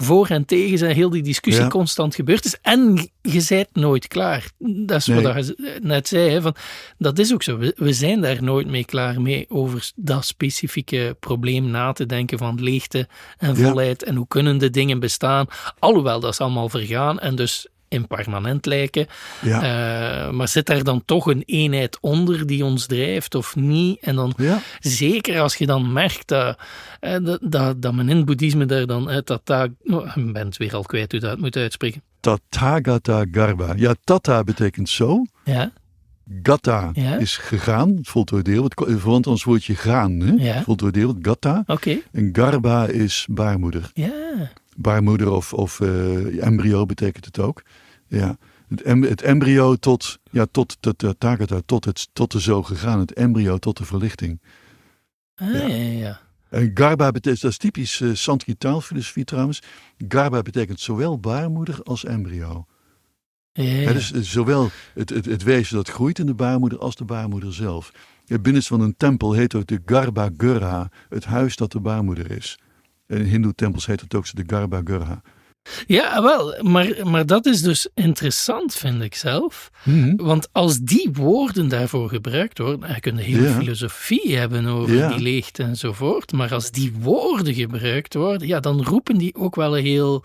voor en tegen zijn, heel die discussie Ja. constant gebeurd is. En je zijt nooit klaar. Dat is Nee. wat je net zei. Hè, van, dat is ook zo. We, we zijn daar nooit mee klaar mee over dat specifieke probleem na te denken van leegte en Ja. volheid. En hoe kunnen de dingen bestaan. Alhoewel dat is allemaal vergaan en dus impermanent lijken. Ja. Eh, maar zit daar dan toch een eenheid onder die ons drijft of niet? En dan ja. Zeker als je dan merkt dat, eh, dat, dat, dat men in het boeddhisme daar dan uit dat taak. Oh, ik ben het weer al kwijt hoe dat moet uitspreken. Tathagata Garba. Ja, tata betekent zo. Ja, Gata Ja. is gegaan, voltooid deel. Verwant ons woordje gaan, hè? Ja. voltooid deel, gata. oké. En garba is baarmoeder. Ja, Baarmoeder of, of eh, embryo betekent het ook. Ja. Het, em- het embryo tot, ja, tot, tot, tot, tot, het, tot de zo gegaan. Het embryo tot de verlichting. ah, ja. Ja, ja. En garba betekent, dat is typisch uh, Sanskrit taalfilosofie trouwens. Garba betekent zowel baarmoeder als embryo. Ja, ja. Dus eh, zowel het, het, het wezen dat groeit in de baarmoeder als de baarmoeder zelf. Het binnenste van een tempel heet ook de Garba Gurha, het huis dat de baarmoeder is. En in hindoe-tempels heet het ook de Garba Gurha. Ja, wel, maar, maar dat is dus interessant, vind ik zelf. Want als die woorden daarvoor gebruikt worden, dan kun je hele filosofie hebben over die leegte enzovoort. Maar als die woorden gebruikt worden, ja, dan roepen die ook wel een heel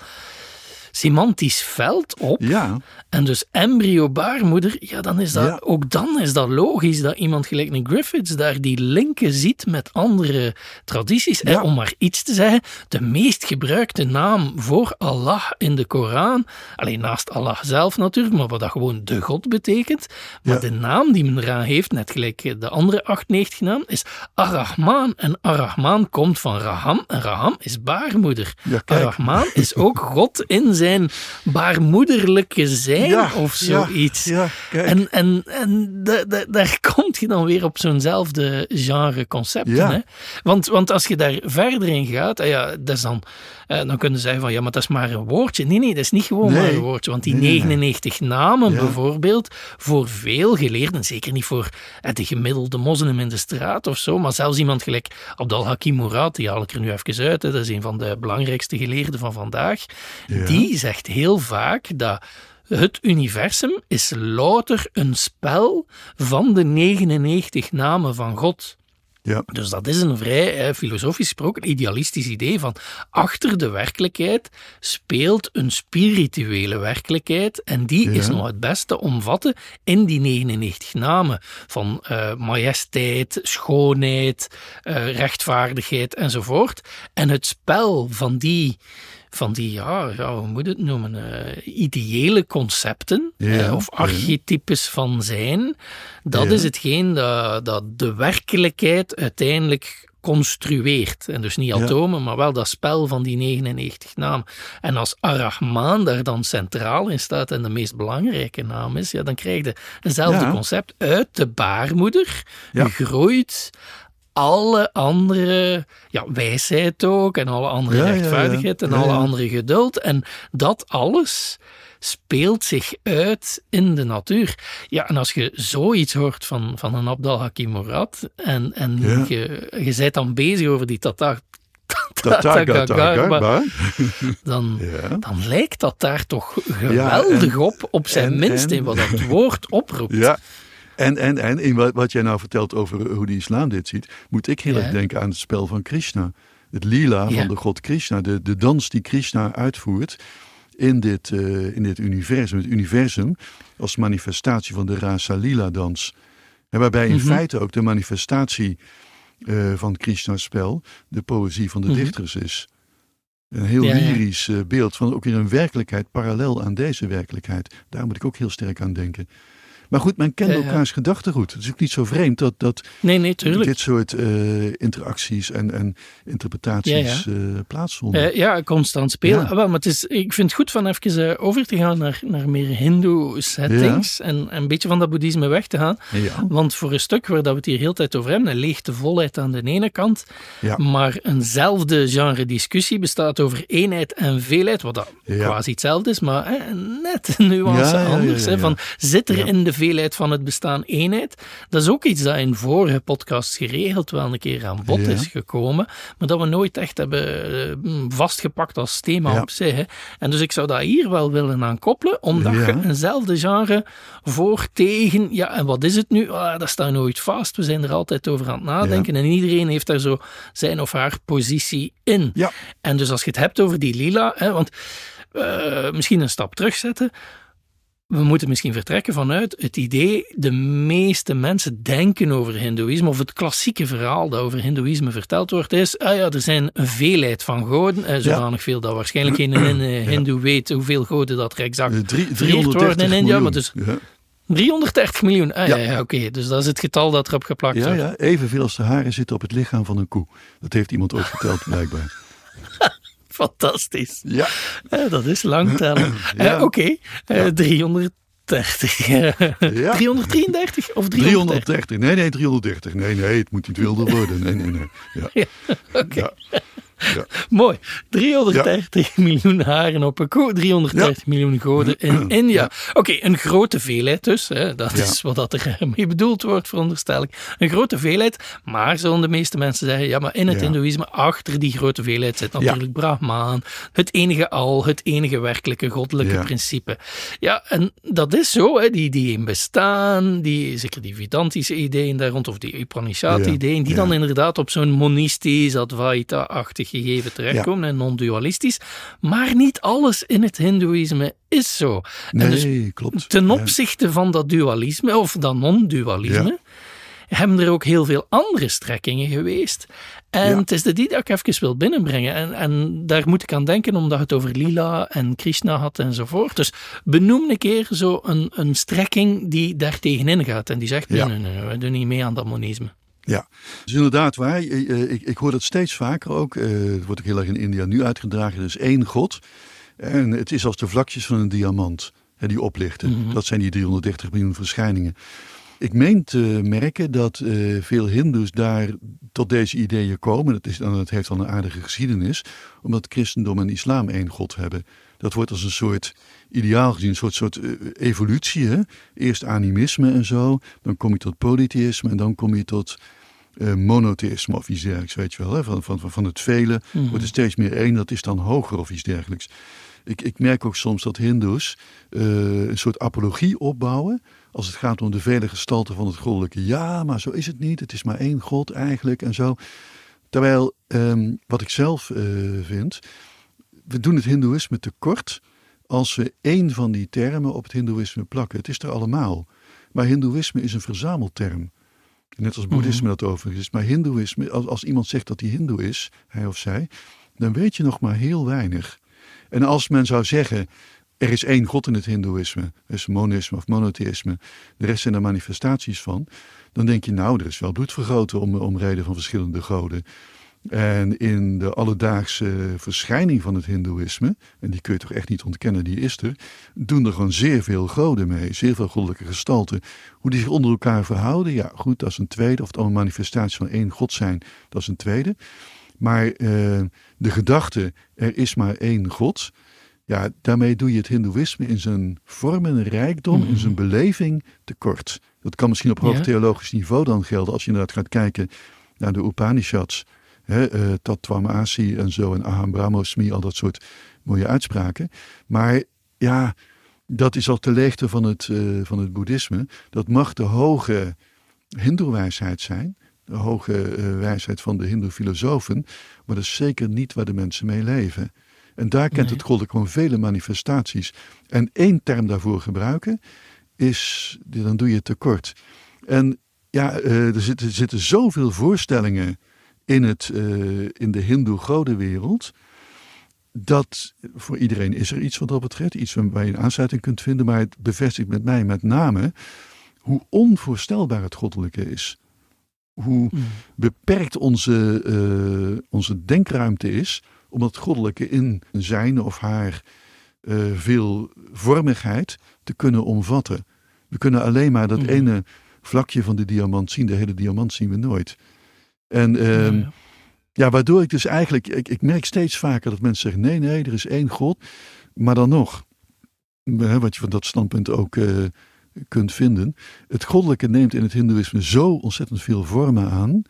semantisch veld op. Ja, En dus embryo baarmoeder, ja, dan is dat, Ja. ook dan is dat logisch dat iemand gelijk een Griffiths daar die linken ziet met andere tradities. Ja. En om maar iets te zeggen, de meest gebruikte naam voor Allah in de Koran, alleen naast Allah zelf natuurlijk, maar wat dat gewoon de God betekent, maar de naam die men eraan heeft, net gelijk de andere 98 naam, is Ar-Rahman. En Ar-Rahman komt van Raham, en Raham is baarmoeder. Ar-Rahman is ook God in zijn baarmoederlijke zijn ja of ja, zoiets. Ja, kijk. En, en, en da- da- daar komt je dan weer op zo'nzelfde genre concepten. Ja. Hè? Want, want als je daar verder in gaat, eh, ja, dat is dan, eh, dan kunnen ze zeggen van ja, maar dat is maar een woordje. Nee, nee, dat is niet gewoon Nee. maar een woordje. Want die Nee, nee, nee. 99 namen Ja. bijvoorbeeld, voor veel geleerden, zeker niet voor eh, de gemiddelde moslim in de straat of zo, maar zelfs iemand gelijk Abdal Hakim Murad, die haal ik er nu even uit, hè, dat is een van de belangrijkste geleerden van vandaag, Ja. Die zegt heel vaak dat het universum is louter een spel van de 99 namen van God. Ja, Dus dat is een vrij eh, filosofisch gesproken idealistisch idee van achter de werkelijkheid speelt een spirituele werkelijkheid en die is nog het beste omvatten in die 99 namen van eh, majesteit, schoonheid, eh, rechtvaardigheid enzovoort. En het spel van die van die, ja, ja, hoe moet het noemen, eh, ideële concepten Ja, eh, of ja. archetypes van zijn, dat is hetgeen dat, dat de werkelijkheid uiteindelijk construeert. En dus niet Ja. atomen, maar wel dat spel van die 99 namen. En als Arachman daar dan centraal in staat en de meest belangrijke naam is, ja, dan krijg je eenzelfde Ja. concept. Uit de baarmoeder Ja. groeit alle andere ja, wijsheid ook en alle andere Ja, ja, ja. rechtvaardigheid en alle andere geduld. En dat alles speelt zich uit in de natuur. Ja, en als je zoiets hoort van, van een Abdal Hakim Murad en, en je, je bent dan bezig over die Tata, dan, Ja. dan lijkt dat daar toch geweldig en- op, op zijn en- minst in wat dat woord oproept. Ja. En, en, en in wat, wat jij nou vertelt over hoe de islam dit ziet, moet ik heel Ja. erg denken aan het spel van Krishna. Het lila Ja. van de god Krishna, de, de dans die Krishna uitvoert in dit, eh, in dit universum. Het universum als manifestatie van de Rasa Lila dans. En waarbij in Mhm. feite ook de manifestatie eh, van Krishna's spel de poëzie van de Mhm. dichters is. Een heel Ja, lyrisch eh, beeld van ook weer een werkelijkheid parallel aan deze werkelijkheid. Daar moet ik ook heel sterk aan denken. Maar goed, men kent Ja, ja. elkaars gedachtegoed. Het is ook niet zo vreemd dat, dat Nee, nee, dit soort eh, interacties en, en interpretaties Ja, eh, plaatsvonden. Eh, ja, constant spelen. Ja. Ah, wel, maar het is, ik vind het goed van even over te gaan naar, naar meer hindoe settings en, en een beetje van dat boeddhisme weg te gaan. ja. Want voor een stuk waar dat we het hier heel tijd over hebben, een leegte volheid aan de ene kant, Ja. maar eenzelfde genre discussie bestaat over eenheid en veelheid, wat dat Ja. quasi hetzelfde is, maar net een nuance Ja, ja, ja, anders. ja, hè, ja. van, zit er Ja. in de veelheid van het bestaan eenheid? Dat is ook iets dat in vorige podcasts geregeld wel een keer aan bod Ja. is gekomen, maar dat we nooit echt hebben eh, mm, vastgepakt als thema Ja. op zich. Hè. En dus ik zou dat hier wel willen aan koppelen, omdat Ja. je eenzelfde genre voor, tegen, ja, en wat is het nu? Ah, dat staat nooit vast. We zijn er altijd over aan het nadenken en iedereen heeft daar zo zijn of haar positie in. Ja. En dus als je het hebt over die lila, hè, want eh, misschien een stap terugzetten. We moeten misschien vertrekken vanuit het idee, de meeste mensen denken over hindoeïsme, of het klassieke verhaal dat over hindoeïsme verteld wordt, is, ah ja, er zijn een veelheid van goden, eh, zodanig veel dat waarschijnlijk geen eh, hindoe weet hoeveel goden dat er exact Eh, drie- vereerd 330 worden in India, miljoen. maar dus ja. 330 miljoen. Ah, ja, oké. Dus dat is het getal dat erop geplakt Ja, wordt. ja, evenveel als de haren zitten op het lichaam van een koe. Dat heeft iemand ooit verteld, blijkbaar. Fantastisch. Ja, Eh, dat is lang tellen. Ja. Eh, oké, Eh, 330. Ja. 333 of 330? 330. Nee, nee, 330. Nee, nee, het moet niet wilder worden. Nee, nee, nee. Ja. Oké. Ja. mooi. 330 miljoen haren op een koe, 330 miljoen goden in India. Oké, een grote veelheid dus. Hè. Dat is wat dat er mee bedoeld wordt, veronderstel ik. Een grote veelheid, maar zullen de meeste mensen zeggen, ja, maar in het hindoeïsme, achter die grote veelheid zit natuurlijk Brahman, het enige al, het enige werkelijke goddelijke principe. Ja, en dat is zo, hè, die, die in bestaan, die, zeker die Vedantische ideeën daar rond, of die Upanishad-ideeën, die dan inderdaad op zo'n monistisch, Advaita-achtig gegeven terechtkomen en non-dualistisch. Maar niet alles in het hindoeïsme is zo. Nee, dus klopt. ten opzichte van dat dualisme, of dat non-dualisme, hebben er ook heel veel andere strekkingen geweest. En Ja. het is de die dat ik even wil binnenbrengen. En, en daar moet ik aan denken, omdat het over Lila en Krishna had enzovoort. Dus benoem een keer zo een, een strekking die daar tegenin gaat. En die zegt, nee, nee, nee, we doen niet mee aan dat monisme. Ja, dat is inderdaad waar. Eh, eh, Ik, ik hoor dat steeds vaker ook. Eh, Het wordt ook heel erg in India nu uitgedragen. Er is één god. En het is als de vlakjes van een diamant hè, die oplichten. Mhm. Dat zijn die 330 miljoen verschijningen. Ik meen te merken dat eh, veel hindoes daar tot deze ideeën komen. Dat, is, dan, dat heeft dan een aardige geschiedenis. Omdat christendom en islam één god hebben. Dat wordt als een soort ideaal gezien, een soort, soort eh, evolutie. Hè? Eerst animisme en zo. Dan kom je tot polytheïsme en dan kom je tot eh, monotheïsme of iets dergelijks, weet je wel. Hè? Van, van, van- het vele Mhm. wordt er steeds meer één, dat is dan hoger of iets dergelijks. Ik, ik merk ook soms dat hindoes eh, een soort apologie opbouwen als het gaat om de vele gestalten van het goddelijke. Ja, maar zo is het niet, het is maar één god eigenlijk en zo. Terwijl, ehm, wat ik zelf vind, we doen het hindoeïsme tekort als we één van die termen op het hindoeïsme plakken. Het is er allemaal. Maar hindoeïsme is een verzamelterm. Net als boeddhisme dat overigens is. Maar hindoeïsme, als, als iemand zegt dat hij hindoe is, hij of zij, dan weet je nog maar heel weinig. En als men zou zeggen, er is één god in het hindoeïsme, dus monisme of monotheïsme, de rest zijn er manifestaties van, dan denk je nou, er is wel bloedvergroten om, om reden van verschillende goden. En in de alledaagse verschijning van het hindoeïsme, en die kun je toch echt niet ontkennen, die is er, doen er gewoon zeer veel goden mee, zeer veel goddelijke gestalten. Hoe die zich onder elkaar verhouden, ja goed, dat is een tweede. Of het allemaal manifestaties van één god zijn, dat is een tweede. Maar eh, de gedachte, er is maar één god, ja, daarmee doe je het hindoeïsme in zijn vorm en rijkdom, in zijn beleving tekort. Dat kan misschien op hoog theologisch niveau dan gelden, als je inderdaad gaat kijken naar de Upanishads, hè, eh, Tattwamasi en zo, en Aham Brahmosmi, al dat soort mooie uitspraken. Maar ja, Dat is al de leegte van het, uh, van het boeddhisme. Dat mag de hoge hindoewijsheid zijn. De hoge uh, wijsheid van de hindoe-filosofen. Maar dat is zeker niet waar de mensen mee leven. En daar kent het goddelijk gewoon vele manifestaties. En één term daarvoor gebruiken is, dan doe je tekort. En ja, uh, er, zitten, er zitten zoveel voorstellingen in, het, uh, in de hindoe-godenwereld. Dat voor iedereen is er iets wat dat betreft. Iets waar je een aansluiting kunt vinden. Maar het bevestigt met mij met name hoe onvoorstelbaar het goddelijke is. Hoe mm. beperkt onze, uh, onze denkruimte is om het goddelijke in zijn of haar uh, veelvormigheid te kunnen omvatten. We kunnen alleen maar dat mm. ene vlakje van de diamant zien. De hele diamant zien we nooit. En uh, ja, ja. waardoor ik dus eigenlijk, ik, ik, merk steeds vaker dat mensen zeggen: nee, nee, er is één God. Maar dan nog, wat je van dat standpunt ook uh, kunt vinden. Het goddelijke neemt in het Hindoeïsme zo ontzettend veel vormen aan.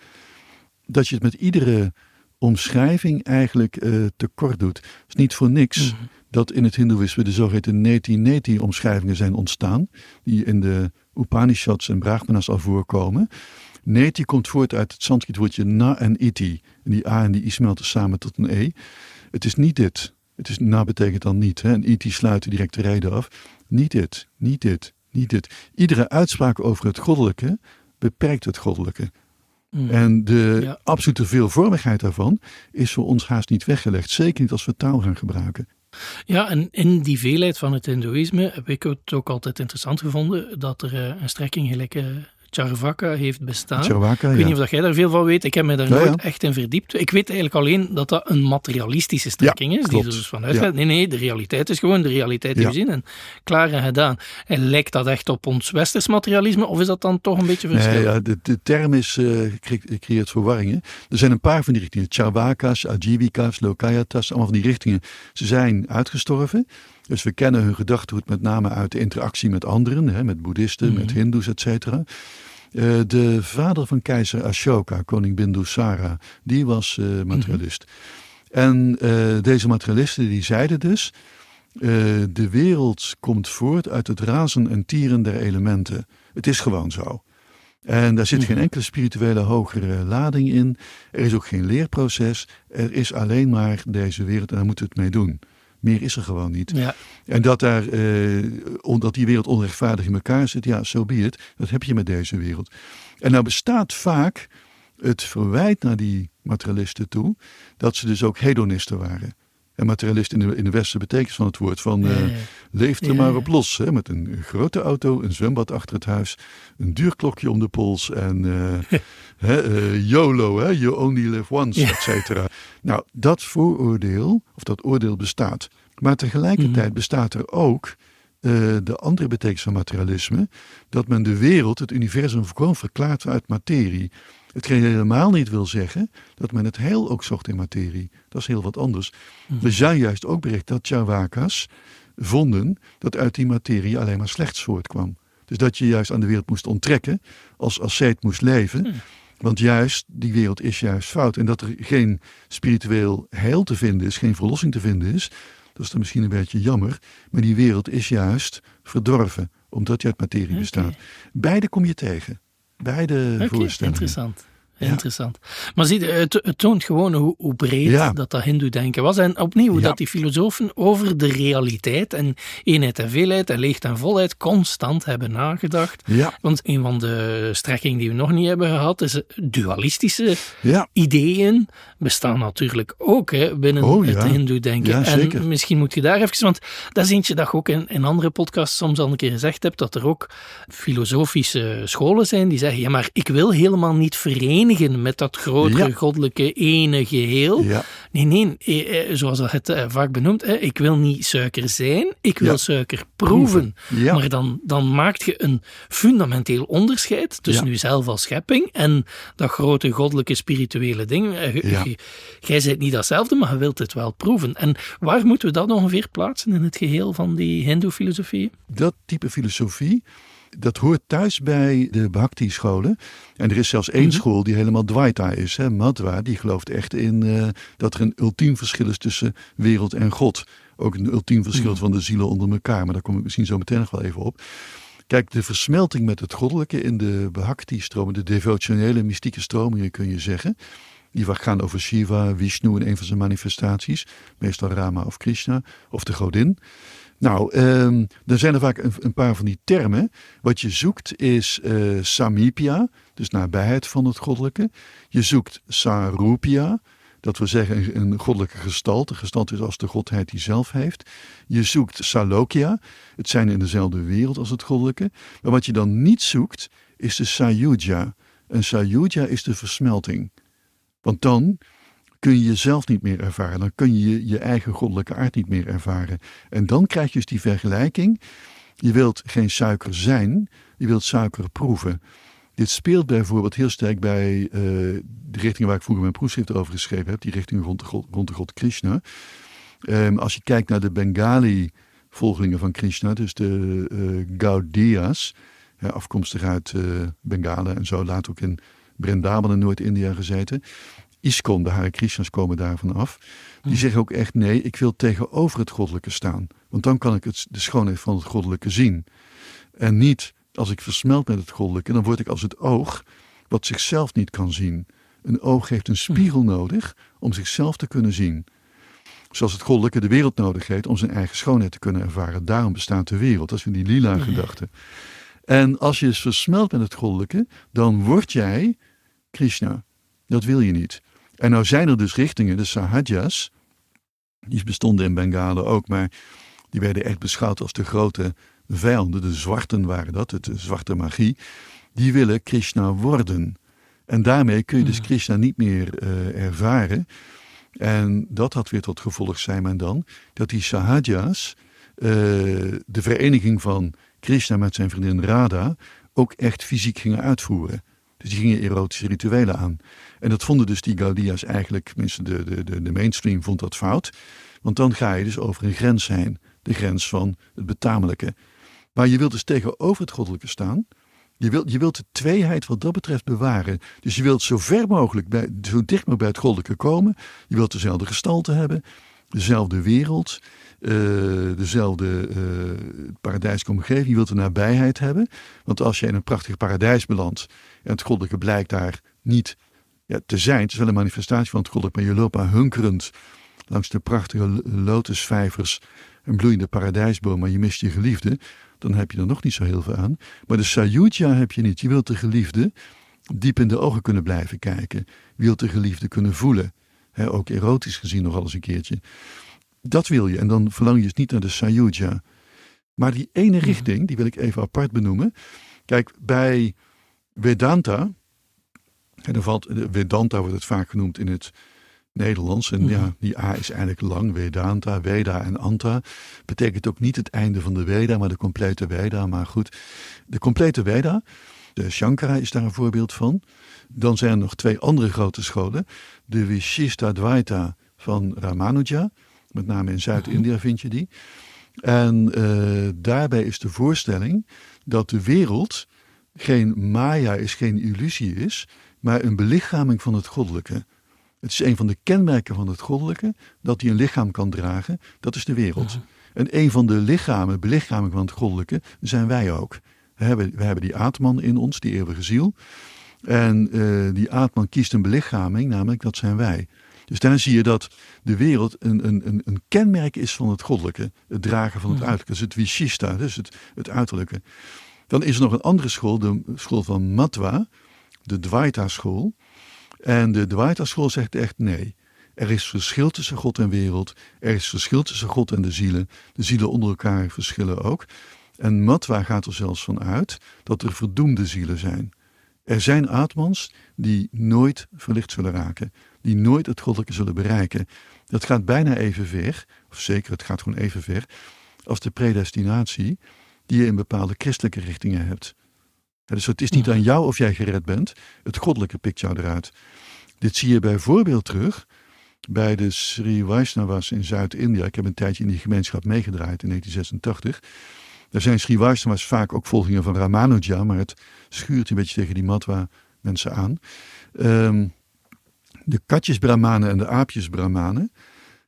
dat je het met iedere omschrijving eigenlijk uh, tekort doet. Het is niet voor niks mm. dat in het Hindoeïsme de zogeheten neti-neti omschrijvingen zijn ontstaan. Die in de Upanishads en Brahmanas al voorkomen. Neti komt voort uit het Sanskriet woordje na en iti. En die a en die i smelten samen tot een e. Het is niet dit. Het is na betekent dan niet. Hè? En iti sluit direct de reden af. Niet dit, niet dit, niet dit. Iedere uitspraak over het goddelijke beperkt het goddelijke. Mm. En de absolute veelvormigheid daarvan is voor ons haast niet weggelegd. Zeker niet als we taal gaan gebruiken. Ja, en in die veelheid van het Hindoeïsme heb ik het ook altijd interessant gevonden dat er eh, een strekking gelijk eh, Charvaka heeft bestaan. Charvaka, ik weet niet of jij daar veel van weet. Ik heb me daar nooit echt in verdiept. Ik weet eigenlijk alleen dat dat een materialistische strekking is. Die er dus vanuit gaat. Nee, nee, de realiteit is gewoon de realiteit die we zien. En klaar en gedaan. En lijkt dat echt op ons westers materialisme? Of is dat dan toch een beetje verschillend? Nee, ja, de, de term is, uh, creëert verwarringen. Er zijn een paar van die richtingen. Charvakas, Ajivika's, Lokayatas. Allemaal van die richtingen. Ze zijn uitgestorven. Dus we kennen hun gedachtegoed met name uit de interactie met anderen, hè, met boeddhisten, met mhm. hindoes, et cetera. Uh, de vader van keizer Ashoka, koning Bindusara, die was uh, materialist. En uh, deze materialisten die zeiden dus, de wereld komt voort uit het razen en tieren der elementen. Het is gewoon zo. En daar zit geen mhm. enkele spirituele hogere lading in. Er is ook geen leerproces. Er is alleen maar deze wereld en daar moeten we het mee doen. Meer is er gewoon niet. Ja. En dat, daar, eh, omdat die wereld onrechtvaardig in elkaar zit, ja, zo so be it. Dat heb je met deze wereld. En nou bestaat vaak het verwijt naar die materialisten toe, dat ze dus ook hedonisten waren. En materialist in de, in de westerse betekenis van het woord. Van uh, leef er maar op los. Hè, met een grote auto, een zwembad achter het huis. Een duur klokje om de pols. En uh, hè, uh, YOLO, hè, you only live once, et cetera. Nou, dat vooroordeel, of dat oordeel bestaat. Maar tegelijkertijd mhm. bestaat er ook de andere betekenis van materialisme. Dat men de wereld, het universum, gewoon verklaart uit materie. Hetgeen helemaal niet wil zeggen dat men het heel ook zocht in materie. Dat is heel wat anders. Mm. Er zijn juist ook bericht dat Chavakas vonden dat uit die materie alleen maar slechts voortkwam. Dus dat je juist aan de wereld moest onttrekken, als asceet moest leven. Hmm. Want juist, die wereld is juist fout. En dat er geen spiritueel heil te vinden is, geen verlossing te vinden is, dat is dan misschien een beetje jammer. Maar die wereld is juist verdorven, omdat je uit materie bestaat. Beide kom je tegen. Beide okay, voorstellingen. Interessant. Interessant. Maar zie, het, het toont gewoon hoe, hoe breed dat dat hindoe-denken was. En opnieuw, dat die filosofen over de realiteit en eenheid en veelheid en leegte en volheid constant hebben nagedacht. Want een van de strekkingen die we nog niet hebben gehad, is dualistische ideeën bestaan natuurlijk ook hè, binnen oh, het hindoe-denken. en misschien moet je daar even, want dat is eentje dat je ook in, in andere podcasts soms al een keer gezegd hebt, dat er ook filosofische scholen zijn die zeggen, ja maar ik wil helemaal niet verenigen met dat grotere goddelijke ene geheel. Nee, nee, eh, eh, zoals dat het eh, vaak benoemd, ik wil niet suiker zijn, ik wil suiker proeven. Maar dan, dan maak je een fundamenteel onderscheid tussen jezelf als schepping en dat grote goddelijke spirituele ding. Jij bent niet datzelfde, maar je wilt het wel proeven. En waar moeten we dat ongeveer plaatsen in het geheel van die Hindoe-filosofie? Dat type filosofie dat hoort thuis bij de Bhakti-scholen. En er is zelfs één Mhm. school die helemaal Dvaita is. Hè? Die gelooft echt in eh, dat er een ultiem verschil is tussen wereld en God. Ook een ultiem verschil Mhm. van de zielen onder elkaar. Maar daar kom ik misschien zo meteen nog wel even op. Kijk, de versmelting met het goddelijke in de Bhakti-stromen, de devotionele mystieke stromingen kun je zeggen. Die gaan over Shiva, Vishnu in een van zijn manifestaties. Meestal Rama of Krishna of de godin. Nou, ehm er zijn er vaak een, een paar van die termen. Wat je zoekt is eh, Samipya, dus nabijheid van het goddelijke. Je zoekt Sarupya, dat wil zeggen een, goddelijke gestalte. Gestalte is als de godheid die zelf heeft. Je zoekt Salokya, het zijn in dezelfde wereld als het goddelijke. Maar wat je dan niet zoekt, is de Sayuja. En Sayuja is de versmelting. Want dan kun je jezelf niet meer ervaren. Dan kun je je eigen goddelijke aard niet meer ervaren. En dan krijg je dus die vergelijking. Je wilt geen suiker zijn, je wilt suiker proeven. Dit speelt bijvoorbeeld heel sterk bij eh, de richting waar ik vroeger mijn proefschrift over geschreven heb, die richting rond de god, rond de god Krishna. Ehm, als je kijkt naar de Bengali-volgelingen van Krishna, dus de eh Gaudiyas, afkomstig uit eh Bengalen en zo, later ook in Vrindavan in Noord-India gezeten. Iskon, de Hare Krishnas komen daarvan af. Die zeggen ook echt nee, ik wil tegenover het goddelijke staan. Want dan kan ik het, de schoonheid van het goddelijke zien. En niet als ik versmelt met het goddelijke, dan word ik als het oog wat zichzelf niet kan zien. Een oog heeft een spiegel nodig om zichzelf te kunnen zien. Zoals het goddelijke de wereld nodig heeft om zijn eigen schoonheid te kunnen ervaren. Daarom bestaat de wereld. Dat is weer die lila gedachte. En als je dus versmelt met het goddelijke, dan word jij Krishna. Dat wil je niet. En nou zijn er dus richtingen, de Sahajas, die bestonden in Bengalen ook, maar die werden echt beschouwd als de grote vijanden, de zwarten waren dat, de zwarte magie, die willen Krishna worden. En daarmee kun je dus Krishna niet meer uh, ervaren. En dat had weer tot gevolg, zei men dan, dat die Sahajas, uh, de vereniging van Krishna met zijn vriendin Radha, ook echt fysiek gingen uitvoeren. Dus die gingen erotische rituelen aan. En dat vonden dus die Gaudia's eigenlijk, tenminste de, de, de, de mainstream vond dat fout. Want dan ga je dus over een grens heen. De grens van het betamelijke. Maar je wilt dus tegenover het goddelijke staan. Je wilt, je wilt de tweeheid wat dat betreft bewaren. Dus je wilt zo ver mogelijk, bij, zo dicht mogelijk bij het goddelijke komen. Je wilt dezelfde gestalte hebben, dezelfde wereld, uh, dezelfde uh, paradijselijke omgeving. Je wilt de nabijheid hebben. Want als je in een prachtig paradijs belandt en het goddelijke blijkt daar niet ja, te zijn. Het is wel een manifestatie van het goddelijke, maar je loopt maar hunkerend langs de prachtige lotusvijvers en bloeiende paradijsboom, maar je mist je geliefde, dan heb je er nog niet zo heel veel aan. Maar de Sayuja heb je niet. Je wilt de geliefde diep in de ogen kunnen blijven kijken. Je wilt de geliefde kunnen voelen. He, ook erotisch gezien nog eens een keertje. Dat wil je. En dan verlang je dus niet naar de Sayuja. Maar die ene richting, die wil ik even apart benoemen. Kijk, bij Vedanta, en dan valt, Vedanta wordt het vaak genoemd in het Nederlands. En ja, die A is eigenlijk lang. Vedanta, Veda en Anta. Betekent ook niet het einde van de Veda, maar de complete Veda. Maar goed, de complete Veda. De Shankara is daar een voorbeeld van. Dan zijn er nog twee andere grote scholen. De Vishishtadvaita van Ramanuja. Met name in Zuid-India vind je die. En uh, daarbij is de voorstelling dat de wereld geen maya is, geen illusie is, maar een belichaming van het goddelijke. Het is een van de kenmerken van het goddelijke dat hij een lichaam kan dragen. Dat is de wereld. Ja. En een van de lichamen, belichaming van het goddelijke, zijn wij ook. We hebben, we hebben die aatman in ons, die eeuwige ziel. En uh, die aatman kiest een belichaming, namelijk dat zijn wij. Dus daar zie je dat de wereld een, een, een kenmerk is van het goddelijke. Het dragen van het ja. uiterlijke. Dus het vishista, dus het, het uiterlijke. Dan is er nog een andere school, de school van Matwa, de Dvaita school. En de Dvaita school zegt echt nee. Er is verschil tussen God en wereld. Er is verschil tussen God en de zielen. De zielen onder elkaar verschillen ook. En Matwa gaat er zelfs van uit dat er verdoemde zielen zijn. Er zijn atmans die nooit verlicht zullen raken. Die nooit het goddelijke zullen bereiken. Dat gaat bijna even ver, of zeker het gaat gewoon even ver, als de predestinatie die je in bepaalde christelijke richtingen hebt. Dus het is niet aan jou of jij gered bent. Het goddelijke pikt jou eruit. Dit zie je bijvoorbeeld terug bij de Sri Vaishnavas in Zuid-India. Ik heb een tijdje in die gemeenschap meegedraaid in 1986. Daar zijn Srivaisthava's vaak ook volgingen van Ramanuja, maar het schuurt een beetje tegen die matwa mensen aan. Um, de katjesbrahmanen en de aapjesbrahmanen.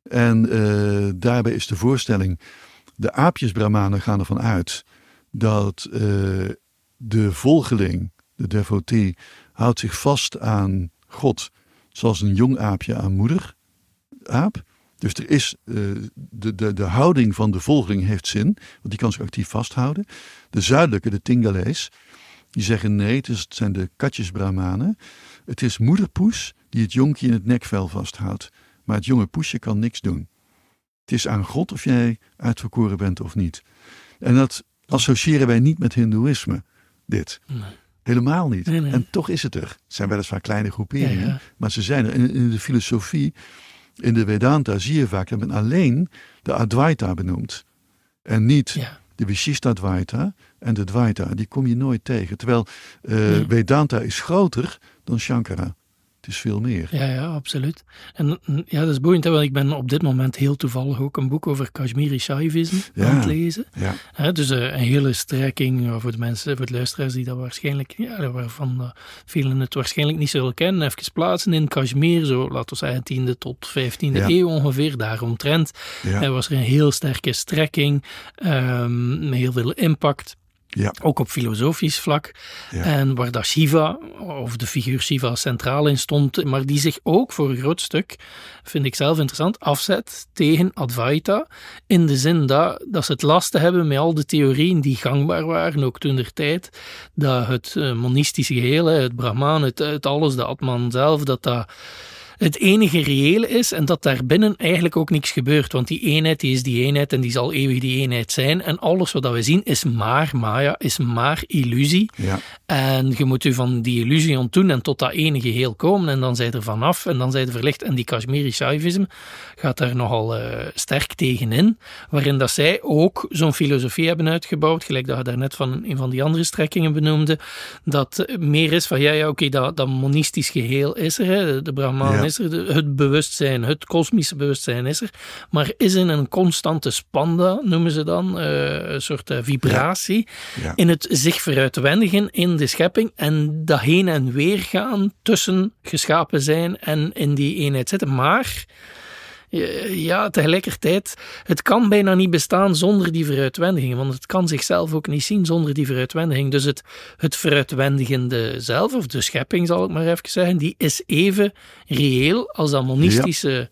En uh, daarbij is de voorstelling, de aapjesbrahmanen gaan ervan uit dat uh, de volgeling, de devotee, houdt zich vast aan God zoals een jong aapje aan moeder aap. Dus er is, uh, de, de, de houding van de volgeling heeft zin, want die kan zich actief vasthouden. De zuidelijke, de Tingalees, die zeggen nee, het, is, het zijn de katjesbrahmanen. Het is moederpoes die het jonkje in het nekvel vasthoudt. Maar het jonge poesje kan niks doen. Het is aan God of jij uitverkoren bent of niet. En dat associëren wij niet met Hindoeïsme, dit. Nee. Helemaal niet. Nee, nee. En toch is het er. Het zijn weliswaar kleine groeperingen, ja, ja. maar ze zijn er. In, in, de filosofie, in de Vedanta, zie je vaak dat men alleen de Advaita benoemt. En niet ja. de Vishishtadvaita en de Dvaita. Die kom je nooit tegen. Terwijl uh, Vedanta is groter dan Shankara. Het is veel meer. Ja, ja, absoluut. En ja, dat is boeiend, want ik ben op dit moment heel toevallig ook een boek over Kashmiri Shaivism ja, aan het lezen. Ja. dus uh, een hele strekking voor de mensen, voor de luisteraars die dat waarschijnlijk, ja, waarvan uh, velen het waarschijnlijk niet zullen kennen, even plaatsen in Kashmir, zo laten we zeggen 10e tot 15e ja. eeuw ongeveer, daaromtrent. Ja. Was er een heel sterke strekking, um, met heel veel impact. Ja. Ook op filosofisch vlak. Ja. En waar Shiva, of de figuur Shiva, centraal in stond, maar die zich ook voor een groot stuk, vind ik zelf interessant, afzet tegen Advaita. In de zin dat, dat ze het lasten hebben met al de theorieën die gangbaar waren, ook toen der tijd. Dat het uh, monistische geheel, het Brahman, het, het alles, de Atman zelf, dat dat het enige reële is en dat daarbinnen eigenlijk ook niks gebeurt. Want die eenheid die is die eenheid en die zal eeuwig die eenheid zijn. En alles wat we zien is maar Maya, is maar illusie. Ja. En je moet u van die illusie ontdoen en tot dat ene geheel komen. En dan zijt er vanaf en dan zijt er verlicht. En die Kashmiri Shaivism gaat daar nogal uh, sterk tegenin. Waarin dat zij ook zo'n filosofie hebben uitgebouwd. Gelijk dat je daarnet van een van die andere strekkingen benoemde. Dat meer is van ja, ja oké, okay, dat, dat monistisch geheel is er. Hè, de Brahman ja is er, het bewustzijn, het kosmische bewustzijn is er, maar is in een constante spanda, noemen ze dan, uh, een soort uh, vibratie. Ja. in het zich veruitwendigen in de schepping en dat heen en weer gaan tussen geschapen zijn en in die eenheid zitten. Maar ja, tegelijkertijd, het kan bijna niet bestaan zonder die veruitwendiging, want het kan zichzelf ook niet zien zonder die veruitwendiging. Dus het, het veruitwendigende zelf, of de schepping zal ik maar even zeggen, die is even reëel als dat monistische... Ja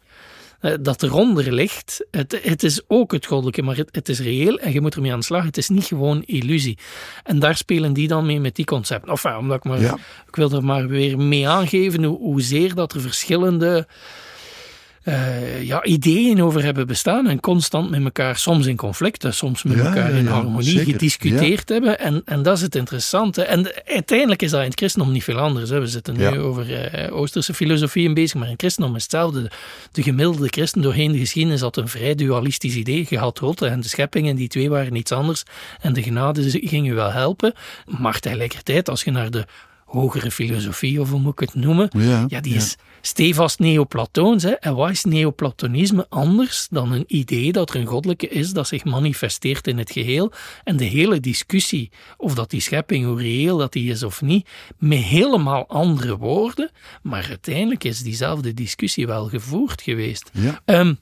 dat eronder ligt. Het, het is ook het goddelijke, maar het, het, is reëel en je moet ermee aan de slag. Het is niet gewoon illusie. En daar spelen die dan mee met die concepten. Enfin, omdat ik maar, ja. ik wil er maar weer mee aangeven hoe, hoezeer dat er verschillende uh, ja, ideeën over hebben bestaan en constant met elkaar, soms in conflicten, soms met ja, elkaar in ja, harmonie zeker. gediscuteerd hebben. En, en dat is het interessante. En uiteindelijk is dat in het christendom niet veel anders. Hè. We zitten nu over uh, Oosterse filosofie bezig, maar in het christendom is hetzelfde. De gemiddelde christen doorheen de geschiedenis had een vrij dualistisch idee. Je had God en de schepping en die twee waren iets anders. En de genade ging je wel helpen. Maar tegelijkertijd, als je naar de hogere filosofie, of hoe moet ik het noemen, ja, die is stevast neoplatoons. Hè. En wat is neoplatonisme anders dan een idee dat er een goddelijke is dat zich manifesteert in het geheel? En de hele discussie of dat die schepping, hoe reëel dat die is of niet, met helemaal andere woorden, maar uiteindelijk is diezelfde discussie wel gevoerd geweest. Ja. Um,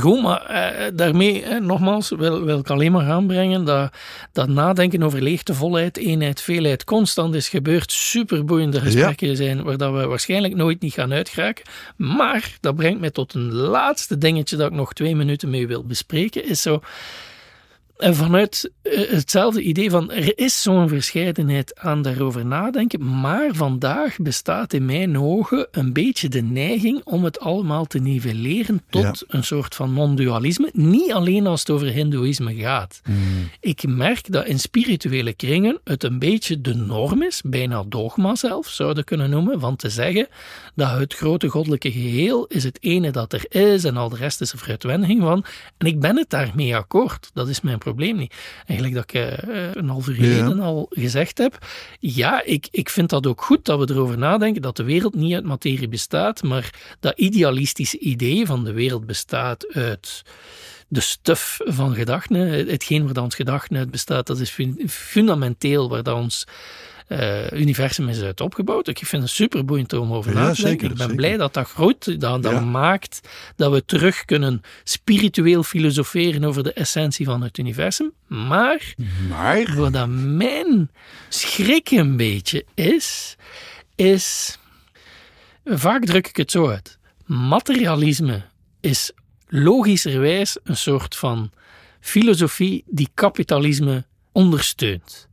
Goed, maar eh, daarmee, eh, nogmaals, wil, wil ik alleen maar aanbrengen dat, dat nadenken over leegte, volheid, eenheid, veelheid constant is gebeurd. Superboeiende gesprekken ja. zijn waar dat we waarschijnlijk nooit niet gaan uitgeraken. Maar dat brengt mij tot een laatste dingetje dat ik nog twee minuten mee wil bespreken. Is zo, en vanuit eh, hetzelfde idee van er is zo'n verscheidenheid aan daarover nadenken, maar vandaag bestaat in mijn ogen een beetje de neiging om het allemaal te nivelleren tot ja. een soort van non-dualisme. Niet alleen als het over Hindoeïsme gaat. Mm. Ik merk dat in spirituele kringen het een beetje de norm is, bijna dogma zelf zouden kunnen noemen, van te zeggen dat het grote goddelijke geheel is het ene dat er is en al de rest is een veruitwendiging van. En ik ben het daarmee akkoord. Dat is mijn probleem niet. Eigenlijk dat ik uh, een half uur geleden ja. al gezegd heb. Ja, ik, ik vind dat ook goed dat we erover nadenken dat de wereld niet uit materie bestaat, maar dat idealistische idee van de wereld bestaat uit de stuf van gedachten, hetgeen waar dat ons gedachten uit bestaat, dat is fundamenteel waar dat ons uh, universum is uit opgebouwd. Ik vind het super boeiend om over na te denken. ik ben blij dat dat groot, dat, dat maakt dat we terug kunnen spiritueel filosoferen over de essentie van het universum. Maar, maar? wat dat mijn schrik een beetje is, is, vaak druk ik het zo uit. Materialisme is logischerwijs een soort van filosofie die kapitalisme ondersteunt.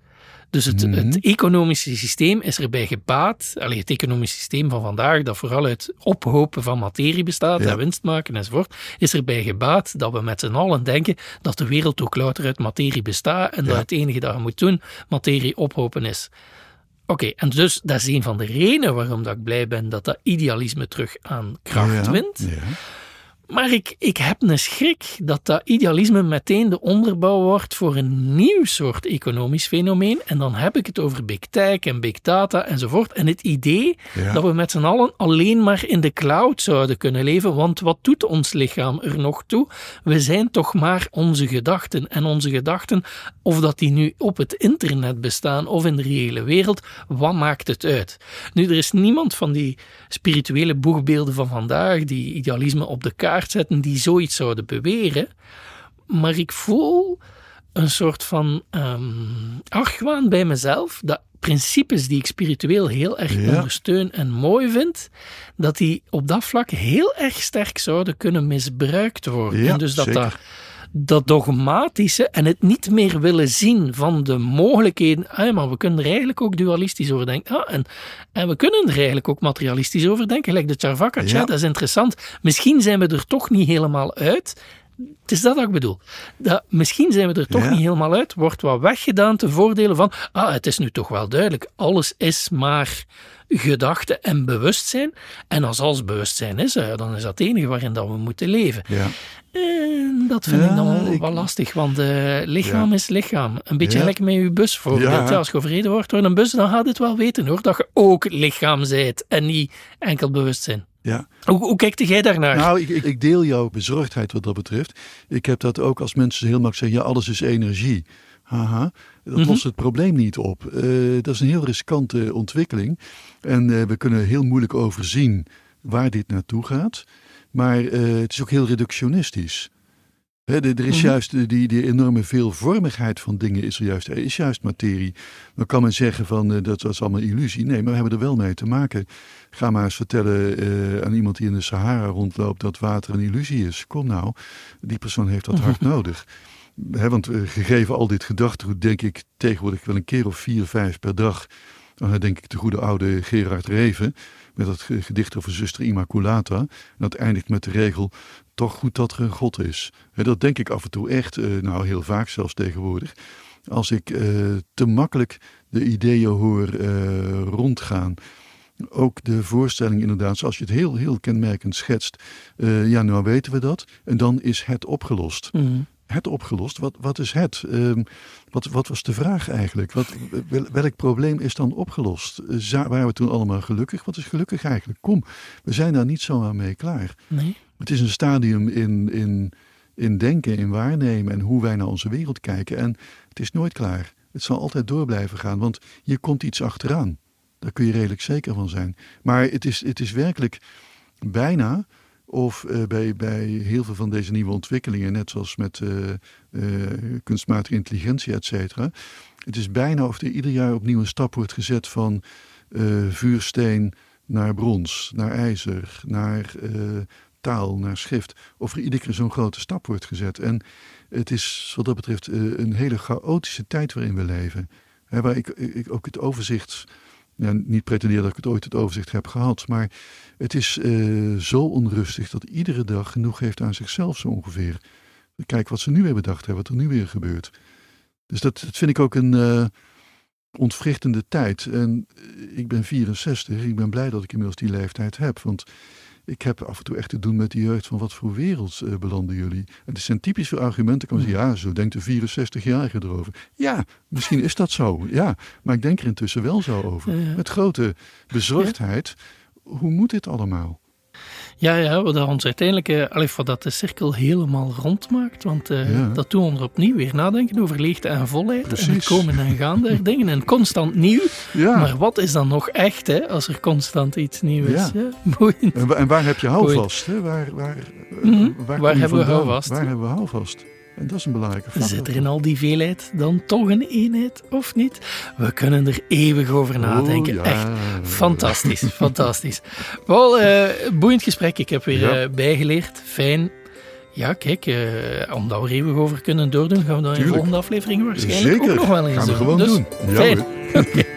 Dus het, het, mhm. economische systeem is erbij gebaat, allee, het economische systeem van vandaag, dat vooral uit ophopen van materie bestaat en winst maken enzovoort, is erbij gebaat dat we met z'n allen denken dat de wereld ook louter uit materie bestaat en dat het enige dat je moet doen materie ophopen is. Oké, en dus dat is een van de redenen waarom dat ik blij ben dat dat idealisme terug aan kracht wint. Maar ik, ik heb een schrik dat dat idealisme meteen de onderbouw wordt voor een nieuw soort economisch fenomeen. En dan heb ik het over big tech en big data enzovoort. En het idee dat we met z'n allen alleen maar in de cloud zouden kunnen leven. Want wat doet ons lichaam er nog toe? We zijn toch maar onze gedachten. En onze gedachten, of dat die nu op het internet bestaan of in de reële wereld, wat maakt het uit? Nu, er is niemand van die spirituele boegbeelden van vandaag die idealisme op de kaart zetten die zoiets zouden beweren. Maar ik voel een soort van um, argwaan bij mezelf dat principes die ik spiritueel heel erg ondersteun en mooi vind, dat die op dat vlak heel erg sterk zouden kunnen misbruikt worden. en dus dat daar dat dogmatische en het niet meer willen zien van de mogelijkheden. Ah, maar we kunnen er eigenlijk ook dualistisch over denken. Ah, en, en we kunnen er eigenlijk ook materialistisch over denken, gelijk de Charvakach. Ja. Dat is interessant. Misschien zijn we er toch niet helemaal uit. Het is dat wat ik bedoel. Dat, misschien zijn we er toch niet helemaal uit. Wordt wat weggedaan te voordelen van. Ah, het is nu toch wel duidelijk. Alles is maar gedachte en bewustzijn. En als alles bewustzijn is, eh, dan is dat het enige waarin dat we moeten leven. Ja. En dat vind ik dan wel, lastig, want uh, lichaam is lichaam. Een beetje gelijk met je bus. Als je overreden wordt door een bus, dan gaat het wel weten hoor, dat je ook lichaam zijt en niet enkel bewustzijn. Ja. Hoe, hoe kijkt jij daarnaar? Nou, ik, ik, deel jouw bezorgdheid wat dat betreft. Ik heb dat ook als mensen heel makkelijk zeggen, ja, alles is energie. Haha, dat mhm. lost het probleem niet op. Uh, dat is een heel riskante ontwikkeling. En uh, we kunnen heel moeilijk overzien waar dit naartoe gaat. Maar uh, het is ook heel reductionistisch. He, er is mhm. juist die, die enorme veelvormigheid van dingen is er juist. Er is juist materie. Dan kan men zeggen van uh, dat was allemaal illusie. Nee, maar we hebben er wel mee te maken. Ga maar eens vertellen uh, aan iemand die in de Sahara rondloopt dat water een illusie is. Kom nou, die persoon heeft dat hard nodig. He, want uh, gegeven al dit gedachtegoed denk ik tegenwoordig wel een keer of vier, vijf per dag. Dan denk ik de goede oude Gerard Reven met dat gedicht over zuster Immaculata. Dat eindigt met de regel, toch goed dat er een God is. dat denk ik af en toe echt, eh, nou heel vaak zelfs tegenwoordig. Als ik uh, te makkelijk de ideeën hoor uh, rondgaan. Ook de voorstelling inderdaad, zoals je het heel, heel kenmerkend schetst. ja, nou weten we dat. En dan is het opgelost. Mm het opgelost? Wat, wat is het? Ehm, wat, wat was de vraag eigenlijk? Wat, welk probleem is dan opgelost? Uh, waren we toen allemaal gelukkig? Wat is gelukkig eigenlijk? Kom, we zijn daar niet zomaar mee klaar. Nee. Het is een stadium in, in, in denken, in waarnemen en hoe wij naar onze wereld kijken. En het is nooit klaar. Het zal altijd door blijven gaan, want hier komt iets achteraan. Daar kun je redelijk zeker van zijn. Maar het is, het is werkelijk bijna of uh, bij, bij heel veel van deze nieuwe ontwikkelingen, net zoals met uh, uh, kunstmatige intelligentie, et cetera. Het is bijna of er ieder jaar opnieuw een stap wordt gezet van vuursteen naar brons, naar ijzer, naar taal, naar schrift. Of er iedere keer zo'n grote stap wordt gezet. En het is wat dat betreft een hele chaotische tijd waarin we leven. Waar ik, ik ook het overzicht niet pretendeer dat ik het ooit het overzicht heb gehad, maar het is uh, zo onrustig dat iedere dag genoeg heeft aan zichzelf zo ongeveer. Kijk wat ze nu weer bedacht hebben, wat er nu weer gebeurt. Dus dat, dat vind ik ook een uh, ontwrichtende tijd. En eh, ik ben 64, ik ben blij dat ik inmiddels die leeftijd heb, want ik heb af en toe echt te doen met de jeugd van wat voor wereld uh, belanden jullie. En het zijn typische argumenten. Kan zeggen, ja, zo denkt de 64-jarige erover. Ja, misschien is dat zo. Ja, maar ik denk er intussen wel zo over. Met grote bezorgdheid. Hoe moet dit allemaal? Ja, ja, wat ons uiteindelijk, uh, wat dat de cirkel helemaal rond maakt. Want uh, ja. dat doen we opnieuw weer nadenken over leegte en volheid. Precies. En komen en gaan der dingen. En constant nieuw. Ja. Maar wat is dan nog echt, hè, als er constant iets nieuws is? Ja. En, wa- en waar heb je houvast? Hè? Waar, waar, eh, Mhm. waar, hebben we houvast? Waar hebben we houvast? En dat is een belangrijke factor. Zit er in al die veelheid dan toch een eenheid, of niet? We kunnen er eeuwig over nadenken. Oh, ja. Echt fantastisch, fantastisch. Wel, eh, boeiend gesprek. Ik heb weer Ja. eh, bijgeleerd. Fijn. Ja, kijk, eh, omdat we er eeuwig over kunnen doordoen, gaan we dat in de volgende aflevering waarschijnlijk Zeker. ook nog wel eens Gaan we doen. gewoon Dus, doen. Ja, fijn.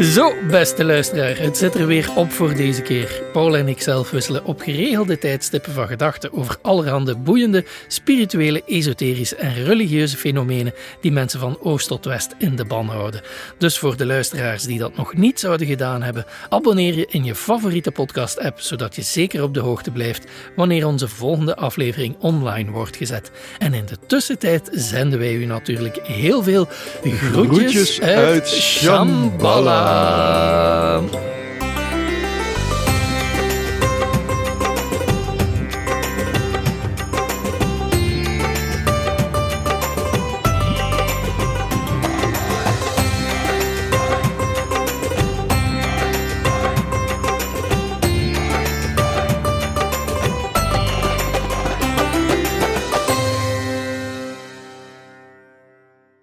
Zo, beste luisteraar, het zit er weer op voor deze keer. Paul en ik zelf wisselen op geregelde tijdstippen van gedachten over allerhande boeiende, spirituele, esoterische en religieuze fenomenen die mensen van oost tot west in de ban houden. Dus voor de luisteraars die dat nog niet zouden gedaan hebben, abonneer je in je favoriete podcast-app, zodat je zeker op de hoogte blijft wanneer onze volgende aflevering online wordt gezet. En in de tussentijd zenden wij u natuurlijk heel veel groetjes, Groetjes uit Shambhala. 呃